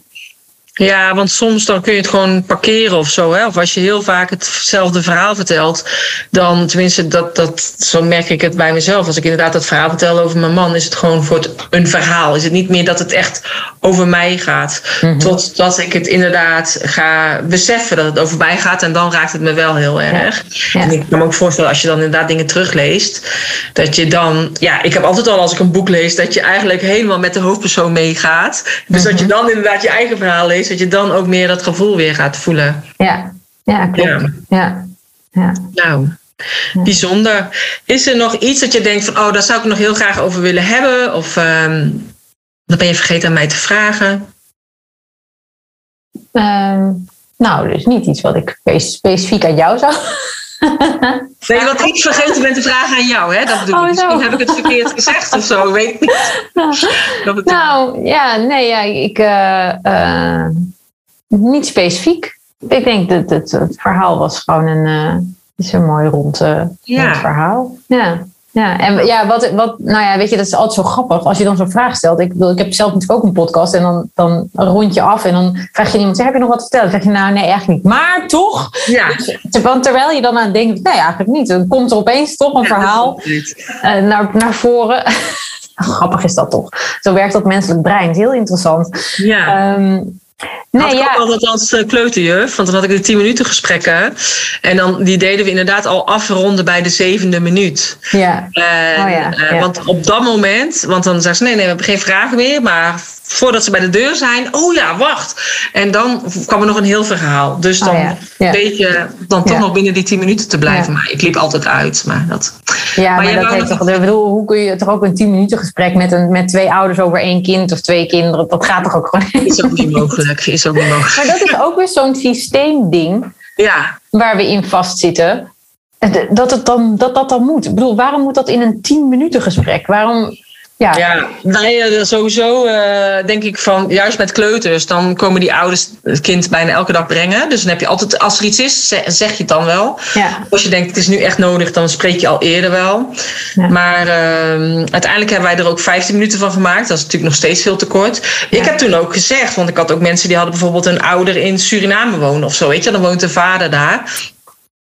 Ja, want soms dan kun je het gewoon parkeren of zo. Hè? Of als je heel vaak hetzelfde verhaal vertelt, dan tenminste, dat, dat, zo merk ik het bij mezelf. Als ik inderdaad dat verhaal vertel over mijn man, is het gewoon voor het, een verhaal. Is het niet meer dat het echt over mij gaat. Mm -hmm. Totdat ik het inderdaad ga beseffen dat het over mij gaat. En dan raakt het me wel heel erg. Ja. Ja. En ik kan me ook voorstellen, als je dan inderdaad dingen terugleest, dat je dan, ja, ik heb altijd al als ik een boek lees, dat je eigenlijk helemaal met de hoofdpersoon meegaat. Dus mm -hmm. dat je dan inderdaad je eigen verhaal leest dat je dan ook meer dat gevoel weer gaat voelen. Ja, ja klopt. Ja. ja. ja. Nou, bijzonder. Is er nog iets dat je denkt van, oh, daar zou ik nog heel graag over willen hebben? Of um, dat ben je vergeten aan mij te vragen? Um, nou, dus niet iets wat ik specifiek aan jou zou. *laughs* Nee, wat ik vergeten ben te vragen aan jou, hè? Dat bedoel oh, ik. Misschien heb ik het verkeerd gezegd of zo, weet *laughs* ik niet. nou, ja, nee, ja, ik. Uh, uh, niet specifiek. Ik denk dat het, het verhaal was gewoon een, uh, is een mooi rond, ja. rond verhaal. Ja. Ja, en ja, wat, wat, nou ja, weet je, dat is altijd zo grappig als je dan zo'n vraag stelt. Ik, bedoel, ik heb zelf natuurlijk ook een podcast en dan, dan rond je af en dan vraag je iemand, heb je nog wat te vertellen? Dan zeg je, nou nee, eigenlijk niet. Maar toch, ja. want terwijl je dan aan het denken, nee, eigenlijk niet. Dan komt er opeens toch een ja, verhaal uh, naar, naar voren. *laughs* Grappig is dat toch? Zo werkt dat menselijk brein. Dat is heel interessant. Ja. Um, Nee, had ik ja. ook altijd als uh, kleuterjuf, want dan had ik de 10 minuten gesprekken. En dan, die deden we inderdaad al afronden bij de zevende minuut. Ja. Uh, oh, ja. Uh, ja. Want op dat moment, want dan zeggen ze nee, nee, we hebben geen vragen meer. Maar voordat ze bij de deur zijn, oh ja, wacht. En dan kwam er nog een heel verhaal. Dus dan oh, ja. Ja. weet je dan toch nog binnen die 10 minuten te blijven. Maar ik liep altijd uit. Maar dat, ja, maar, maar dat heeft toch, ik bedoel, hoe kun je toch ook een 10 minuten gesprek met, een, met twee ouders over één kind of twee kinderen, dat gaat toch ook gewoon. Is ook niet mogelijk. Is ook niet mogelijk. Maar dat is ook weer zo'n systeemding ja. waar we in vastzitten. Dat, het dan, dat dat dan moet. Ik bedoel, waarom moet dat in een 10 minuten gesprek? Waarom Ja, Ja, nee, eh, sowieso eh, denk ik van, juist met kleuters, dan komen die ouders het kind bijna elke dag brengen. Dus dan heb je altijd, als er iets is, ze- zeg je het dan wel. ja, Als je denkt, het is nu echt nodig, dan spreek je al eerder wel. Ja. Maar ehm, uiteindelijk hebben wij er ook 15 minuten van gemaakt. Dat is natuurlijk nog steeds veel te kort. Ik heb toen ook gezegd, want ik had ook mensen die hadden bijvoorbeeld een ouder in Suriname wonen of zo. Weet je, dan woont de vader daar.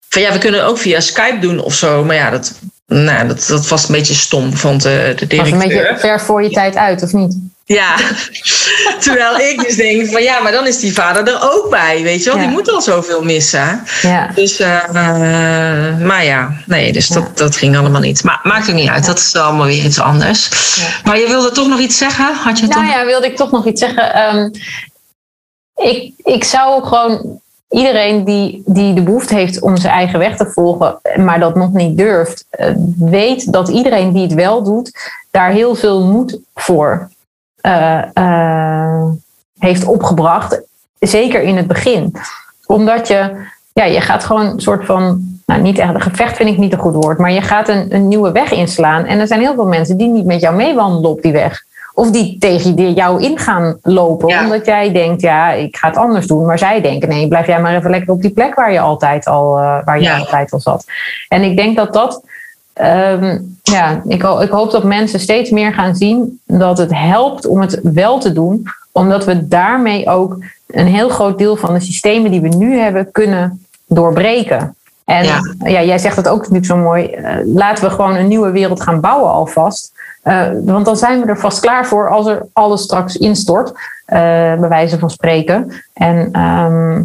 Van ja, we kunnen het ook via Skype doen of zo. Maar ja, dat, nou, dat, dat was een beetje stom, vond de, de was een directeur. beetje ver voor je tijd uit, of niet? Ja, *laughs* terwijl ik dus denk van ja, maar dan is die vader er ook bij, weet je wel. Ja. Die moet al zoveel missen. Ja, Dus, eh, eh, maar ja, nee, dus Ja. dat, dat ging allemaal niet. Maar maakt ook niet uit, dat is allemaal weer iets anders. Maar je wilde toch nog iets zeggen? Had je Nou toch? ja, wilde ik toch nog iets zeggen. Ehm, ik, ik zou gewoon iedereen die, die de behoefte heeft om zijn eigen weg te volgen, maar dat nog niet durft, eh, weet dat iedereen die het wel doet, daar heel veel moed voor eh, eh, heeft opgebracht. Zeker in het begin. Omdat je, ja, je gaat gewoon een soort van. Nou, niet echt, gevecht vind ik niet een goed woord, maar je gaat een, een nieuwe weg inslaan. En er zijn heel veel mensen die niet met jou meewandelen op die weg. Of die tegen jou in gaan lopen. Ja. Omdat jij denkt, ja, ik ga het anders doen. Maar zij denken, nee, blijf jij maar even lekker op die plek waar je altijd al, eh, waar je Ja. altijd al zat. En ik denk dat dat. ehm, ja, ik, ik hoop dat mensen steeds meer gaan zien dat het helpt om het wel te doen. Omdat we daarmee ook een heel groot deel van de systemen die we nu hebben kunnen doorbreken. En Ja. ja. jij zegt het ook natuurlijk zo mooi. eh, laten we gewoon een nieuwe wereld gaan bouwen alvast. Eh, want dan zijn we er vast klaar voor als er alles straks instort. eh, bij wijze van spreken. En ehm,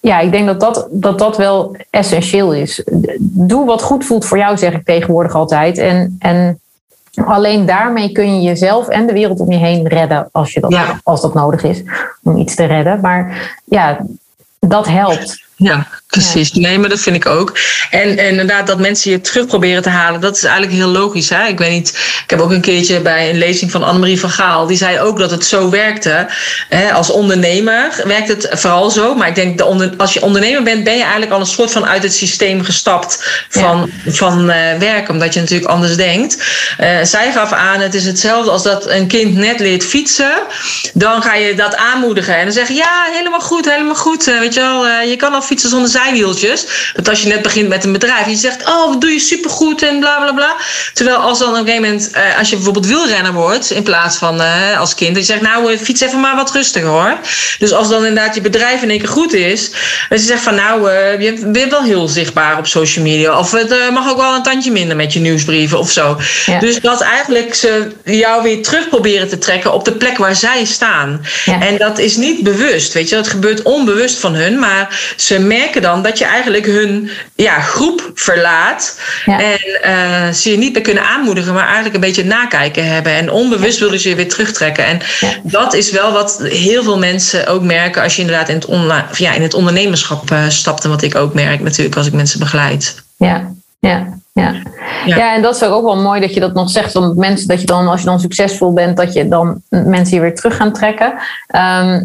ja, ik denk dat dat, dat dat wel essentieel is. Doe wat goed voelt voor jou, zeg ik tegenwoordig altijd. En, en alleen daarmee kun je jezelf en de wereld om je heen redden als, je dat, Ja. als dat nodig is om iets te redden. Maar ja, dat helpt. Ja, precies. Nee, maar dat vind ik ook. En, en inderdaad, dat mensen je terug proberen te halen, dat is eigenlijk heel logisch. Hè? Ik weet niet, ik heb ook een keertje bij een lezing van Annemarie van Gaal, die zei ook dat het zo werkte. Hè? Als ondernemer werkt het vooral zo, maar ik denk, de onder, als je ondernemer bent, ben je eigenlijk al een soort van uit het systeem gestapt van, van eh, werken, omdat je natuurlijk anders denkt. Eh, zij gaf aan, het is hetzelfde als dat een kind net leert fietsen, dan ga je dat aanmoedigen en dan zeg je, ja, helemaal goed, helemaal goed. Eh, weet je wel, je kan al fietsen zonder zijwieltjes. Dat als je net begint met een bedrijf, je zegt, oh, wat doe je supergoed en bla bla bla. Terwijl als dan op een gegeven moment, eh, als je bijvoorbeeld wielrenner wordt, in plaats van eh, als kind, dat je zegt, nou, eh, fiets even maar wat rustiger hoor. Dus als dan inderdaad je bedrijf in één keer goed is, dat je zegt van, nou, je bent wel heel zichtbaar op social media. Of het mag ook wel een tandje minder met je nieuwsbrieven of zo. Ja. Dus dat eigenlijk ze jou weer terug proberen te trekken op de plek waar zij staan. Ja. En dat is niet bewust, weet je, dat gebeurt onbewust van hun, maar ze merken dan dat je eigenlijk hun ja, groep verlaat Ja. en eh, ze je niet meer kunnen aanmoedigen, maar eigenlijk een beetje nakijken hebben. En onbewust willen ze je weer terugtrekken. En Ja. dat is wel wat heel veel mensen ook merken als je inderdaad in het, onla- of ja, in het ondernemerschap eh, stapt. En wat ik ook merk natuurlijk als ik mensen begeleid. Ja, ja, ja. Ja. Ja, en dat is ook wel mooi dat je dat nog zegt. Want mensen, dat je dan, als je dan succesvol bent, dat je dan mensen je weer terug gaan trekken. Ehm,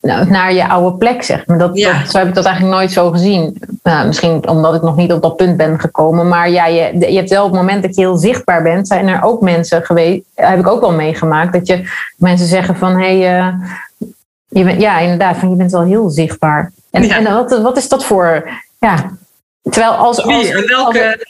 nou, naar je oude plek, zeg maar. Dat, Ja. dat, zo heb ik dat eigenlijk nooit zo gezien. Nou, misschien omdat ik nog niet op dat punt ben gekomen. Maar ja, je, je hebt wel op het moment dat je heel zichtbaar bent, zijn er ook mensen geweest, heb ik ook wel meegemaakt, dat je mensen zeggen van hé, hey, eh, je bent, ja, inderdaad, van je bent wel heel zichtbaar. En, Ja. en wat, wat is dat voor. Ja, terwijl als. als- welke,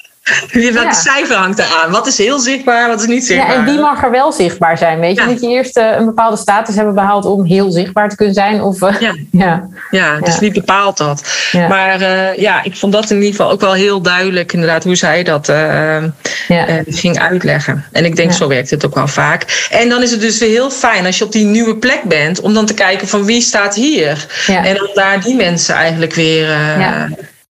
welke Ja. cijfer hangt eraan? Wat is heel zichtbaar, wat is niet zichtbaar? Ja, en wie mag er wel zichtbaar zijn? Weet je, Ja. moet je eerst een bepaalde status hebben behaald om heel zichtbaar te kunnen zijn? Of, eh, Ja. *laughs* ja, Ja, dus niet bepaalt dat. Maar eh, ja, ik vond dat in ieder geval ook wel heel duidelijk, inderdaad, hoe zij dat eh, ja, eh, ging uitleggen. En ik denk, zo werkt het ook wel vaak. En dan is het dus weer heel fijn als je op die nieuwe plek bent, om dan te kijken van wie staat hier. En om daar die mensen eigenlijk weer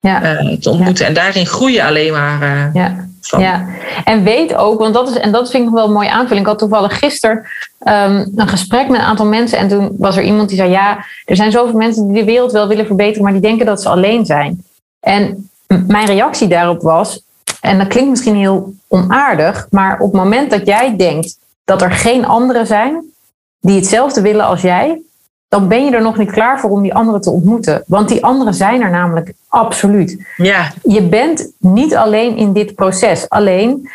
Ja. eh, te ontmoeten. En daarin groei je alleen maar eh, ja. van. Ja, en weet ook, want dat is, en dat vind ik nog wel een mooie aanvulling. Ik had toevallig gisteren ehm, een gesprek met een aantal mensen. En toen was er iemand die zei: Ja, er zijn zoveel mensen die de wereld wel willen verbeteren, maar die denken dat ze alleen zijn. En mijn reactie daarop was: En dat klinkt misschien heel onaardig, maar op het moment dat jij denkt dat er geen anderen zijn die hetzelfde willen als jij, dan ben je er nog niet klaar voor om die anderen te ontmoeten. Want die anderen zijn er namelijk absoluut Ja, je bent niet alleen in dit proces. Alleen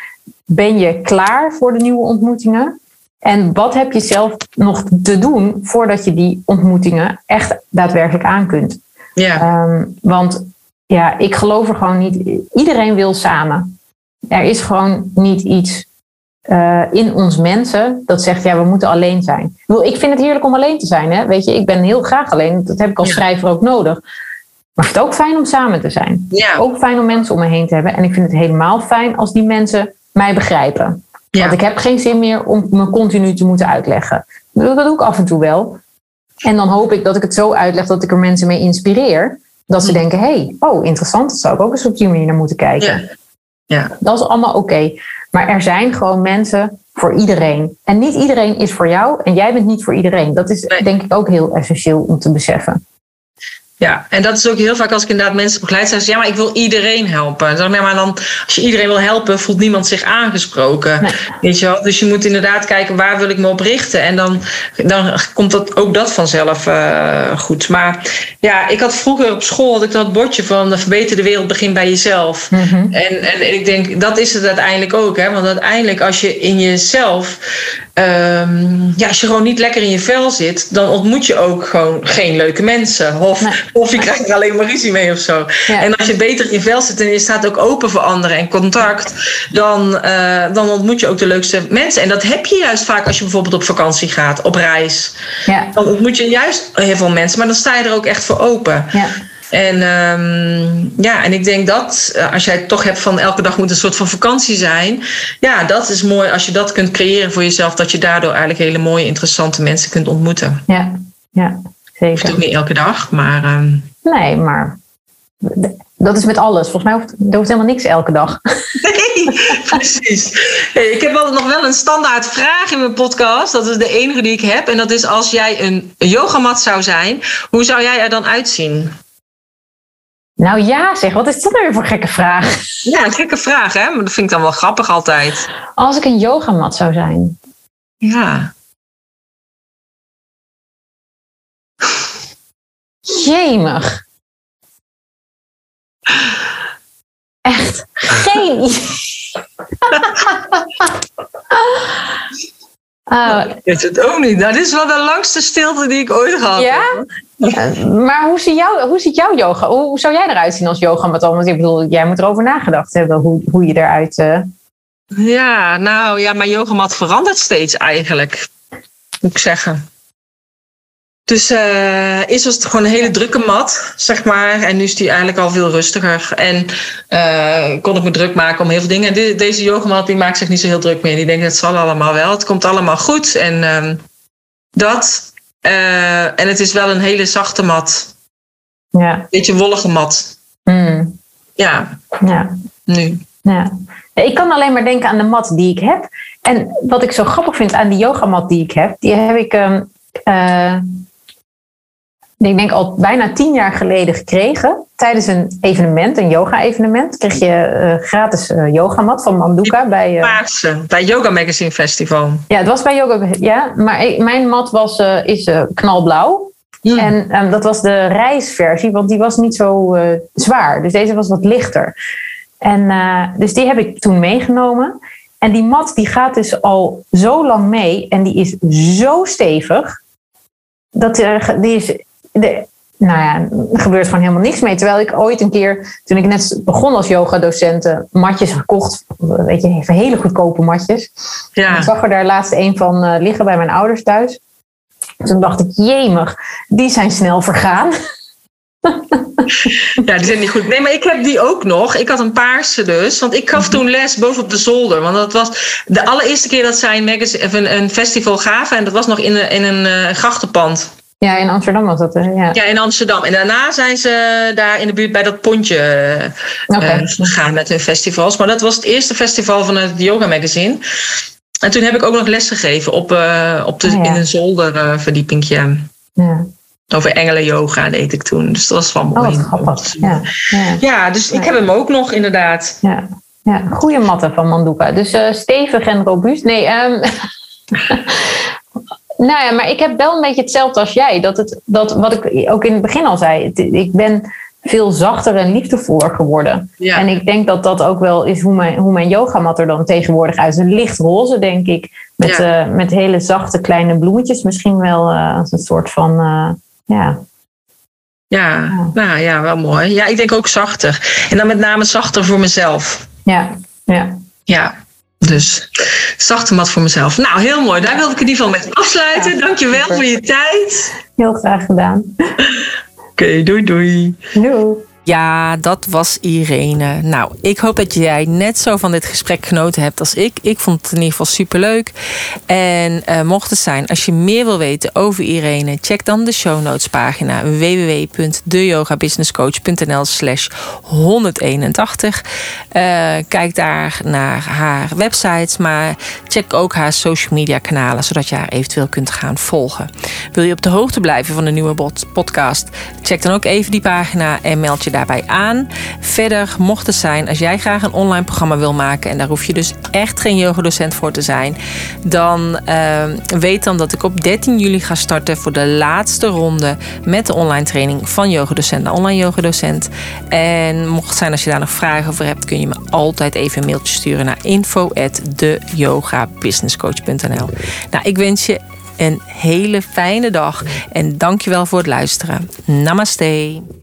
Ben je klaar voor de nieuwe ontmoetingen? En wat heb je zelf nog te doen voordat je die ontmoetingen echt daadwerkelijk aan kunt? Ja. Ehm, want ja, ik geloof er gewoon niet. Iedereen wil samen. Er is gewoon niet iets uh, in ons mensen dat zegt, ja, we moeten alleen zijn. Ik, bedoel, ik vind het heerlijk om alleen te zijn. Hè? Weet je, ik ben heel graag alleen. Dat heb ik als Ja. schrijver ook nodig. Maar ik vind het ook fijn om samen te zijn. Ja. Ook fijn om mensen om me heen te hebben. En ik vind het helemaal fijn als die mensen mij begrijpen. Ja. Want ik heb geen zin meer om me continu te moeten uitleggen. Dat doe ik af en toe wel. En dan hoop ik dat ik het zo uitleg dat ik er mensen mee inspireer. Dat ze denken, hé, hey, oh interessant, dat zou ik ook eens op die manier naar moeten kijken. Ja. Dat is allemaal oké. Maar er zijn gewoon mensen voor iedereen. En niet iedereen is voor jou en jij bent niet voor iedereen. Dat is Nee. denk ik ook heel essentieel om te beseffen. Ja, en dat is ook heel vaak als ik inderdaad mensen begeleid, zeggen ze, ja, maar ik wil iedereen helpen. Dan zeg ik, maar dan, als je iedereen wil helpen, voelt niemand zich aangesproken. Nee. Weet je wel? Dus je moet inderdaad kijken, waar wil ik me op richten? En dan, dan komt dat, ook dat vanzelf eh, goed. Maar ja, ik had vroeger op school had ik dat bordje van de verbeter de wereld, begin bij jezelf. Mhm. En, en ik denk, dat is het uiteindelijk ook. Hè? Want uiteindelijk, als je in jezelf, ehm, ja, als je gewoon niet lekker in je vel zit, dan ontmoet je ook gewoon geen leuke mensen. Of, Nee. *laughs* of je krijgt er alleen maar ruzie mee of zo. Ja. En als je beter in je vel zit en je staat ook open voor anderen en contact, dan, eh, dan ontmoet je ook de leukste mensen. En dat heb je juist vaak als je bijvoorbeeld op vakantie gaat, op reis. Ja, Dan ontmoet je juist heel veel mensen, maar dan sta je er ook echt voor open. ja, En ehm, ja, en ik denk dat eh, als jij het toch hebt van elke dag moet een soort van vakantie zijn. Ja, dat is mooi als je dat kunt creëren voor jezelf. Dat je daardoor eigenlijk hele mooie, interessante mensen kunt ontmoeten. ja, ja, Hoeft zeker. ook niet elke dag, maar ehm, Nee, maar dat is met alles. Volgens mij hoeft, er hoeft helemaal niks elke dag. *laughs* nee, precies. Hey, ik heb altijd nog wel een standaard vraag in mijn podcast. Dat is de enige die ik heb. En dat is als jij een yogamat zou zijn, hoe zou jij er dan uitzien? Nou ja, zeg, wat is dat nou weer voor gekke vraag? Ja, een gekke vraag, hè? Maar dat vind ik dan wel grappig altijd. Als ik een yogamat zou zijn. Ja. Jemig. Echt geen idee. *laughs* Oh, Ik weet het ook niet. Dit is wel de langste stilte die ik ooit gehad Ja? heb. Maar hoe ziet, jou, hoe ziet jouw yoga? Hoe, hoe zou jij eruit zien als yogamat? dan? Want ik bedoel, jij moet erover nagedacht hebben hoe, hoe je eruit... eh, Ja, nou ja, mijn yogamat verandert steeds eigenlijk. Moet ik zeggen. Dus eh eerst was het gewoon een hele drukke mat, zeg maar. En nu is die eigenlijk al veel rustiger. En eh, kon ik me druk maken om heel veel dingen. En de- deze yogamat die maakt zich niet zo heel druk meer. Die denkt, het zal allemaal wel. Het komt allemaal goed. En ehm, dat. Eh, en het is wel een hele zachte mat. ja. Beetje wollige mat. Mm, Ja, ja. nu. Ja. Ik kan alleen maar denken aan de mat die ik heb. En wat ik zo grappig vind aan die yogamat die ik heb, die heb ik, eh, ik denk al bijna tien jaar geleden gekregen. Tijdens een evenement, een yoga-evenement, kreeg je eh, gratis eh, yogamat van Manduka bij. Paarse, bij Yoga Magazine Festival. ja, het was bij yoga. Ja, maar ik- mijn mat was, is knalblauw. Hmm. En ehm, dat was de reisversie, want die was niet zo zwaar. Dus deze was wat lichter. En dus die heb ik toen meegenomen. En die mat die gaat dus al zo lang mee en die is zo stevig. Dat er, die is, de, nou ja, er gebeurt gewoon helemaal niks mee. Terwijl ik ooit een keer, toen ik net begon als yogadocent, eh, matjes gekocht. Weet je, even hele goedkope matjes. Ja. Ik zag er daar laatst een van eh, liggen bij mijn ouders thuis. Toen dacht ik, jemig, die zijn snel vergaan. *laughs* Ja, die zijn niet goed. Nee, maar ik heb die ook nog. Ik had een paarse dus. Want ik gaf toen les bovenop de zolder. Want dat was de allereerste keer dat zij een, magazine, of een, een festival gaven. En dat was nog in een, in een eh, grachtenpand. Ja, in Amsterdam was dat. ja. Ja, in Amsterdam. En daarna zijn ze daar in de buurt bij dat pontje eh, gegaan met hun festivals. Maar dat was het eerste festival van het Yoga Magazine. En toen heb ik ook nog les gegeven op, eh, op de, Ah, ja. in een zolderverdiepingje. ja. Over engelen yoga deed ik toen. Dus dat was wel Oh, mooi. grappig. Ja, ja, Ja, dus ik heb hem ook nog inderdaad. ja. ja. Goede matten van Manduka. Dus eh, stevig en robuust. Nee, ehm, *laughs* nou ja, maar ik heb wel een beetje hetzelfde als jij. Dat het, dat, wat ik ook in het begin al zei. Het- Ik ben veel zachter en liefdevoller geworden. Ja. En ik denk dat dat ook wel is hoe mijn, hoe mijn yogamat er dan tegenwoordig uit. Een licht roze, denk ik. Met, Ja. eh, met hele zachte kleine bloemetjes. Misschien wel eh, als een soort van. eh, ja. Ja, nou ja, wel mooi. Ja, ik denk ook zachter. En dan met name zachter voor mezelf. Ja, ja. Ja, dus zachte mat voor mezelf. Nou, heel mooi. Daar wilde ik in ieder geval mee afsluiten. Ja, Dankjewel super. voor je tijd. heel graag gedaan. Oké, doei doei. Doei. Ja, dat was Irene. Nou, ik hoop dat jij net zo van dit gesprek genoten hebt als ik. Ik vond het in ieder geval superleuk. En eh, mocht het zijn, als je meer wil weten over Irene, check dan de show notes pagina www.deyogabusinesscoach.nl slash 181. Eh, kijk daar naar haar websites, maar check ook haar social media kanalen, zodat je haar eventueel kunt gaan volgen. Wil je op de hoogte blijven van de nieuwe podcast? Check dan ook even die pagina en meld je daarbij aan. Verder mocht het zijn, als jij graag een online programma wil maken en daar hoef je dus echt geen yogadocent voor te zijn, dan eh, weet dan dat ik op 13 juli ga starten voor de laatste ronde met de online training van yogadocent naar online yogadocent. En mocht het zijn als je daar nog vragen over hebt, kun je me altijd even een mailtje sturen naar info@deyogabusinesscoach.nl. Nou, ik wens je een hele fijne dag en dankjewel voor het luisteren. Namaste.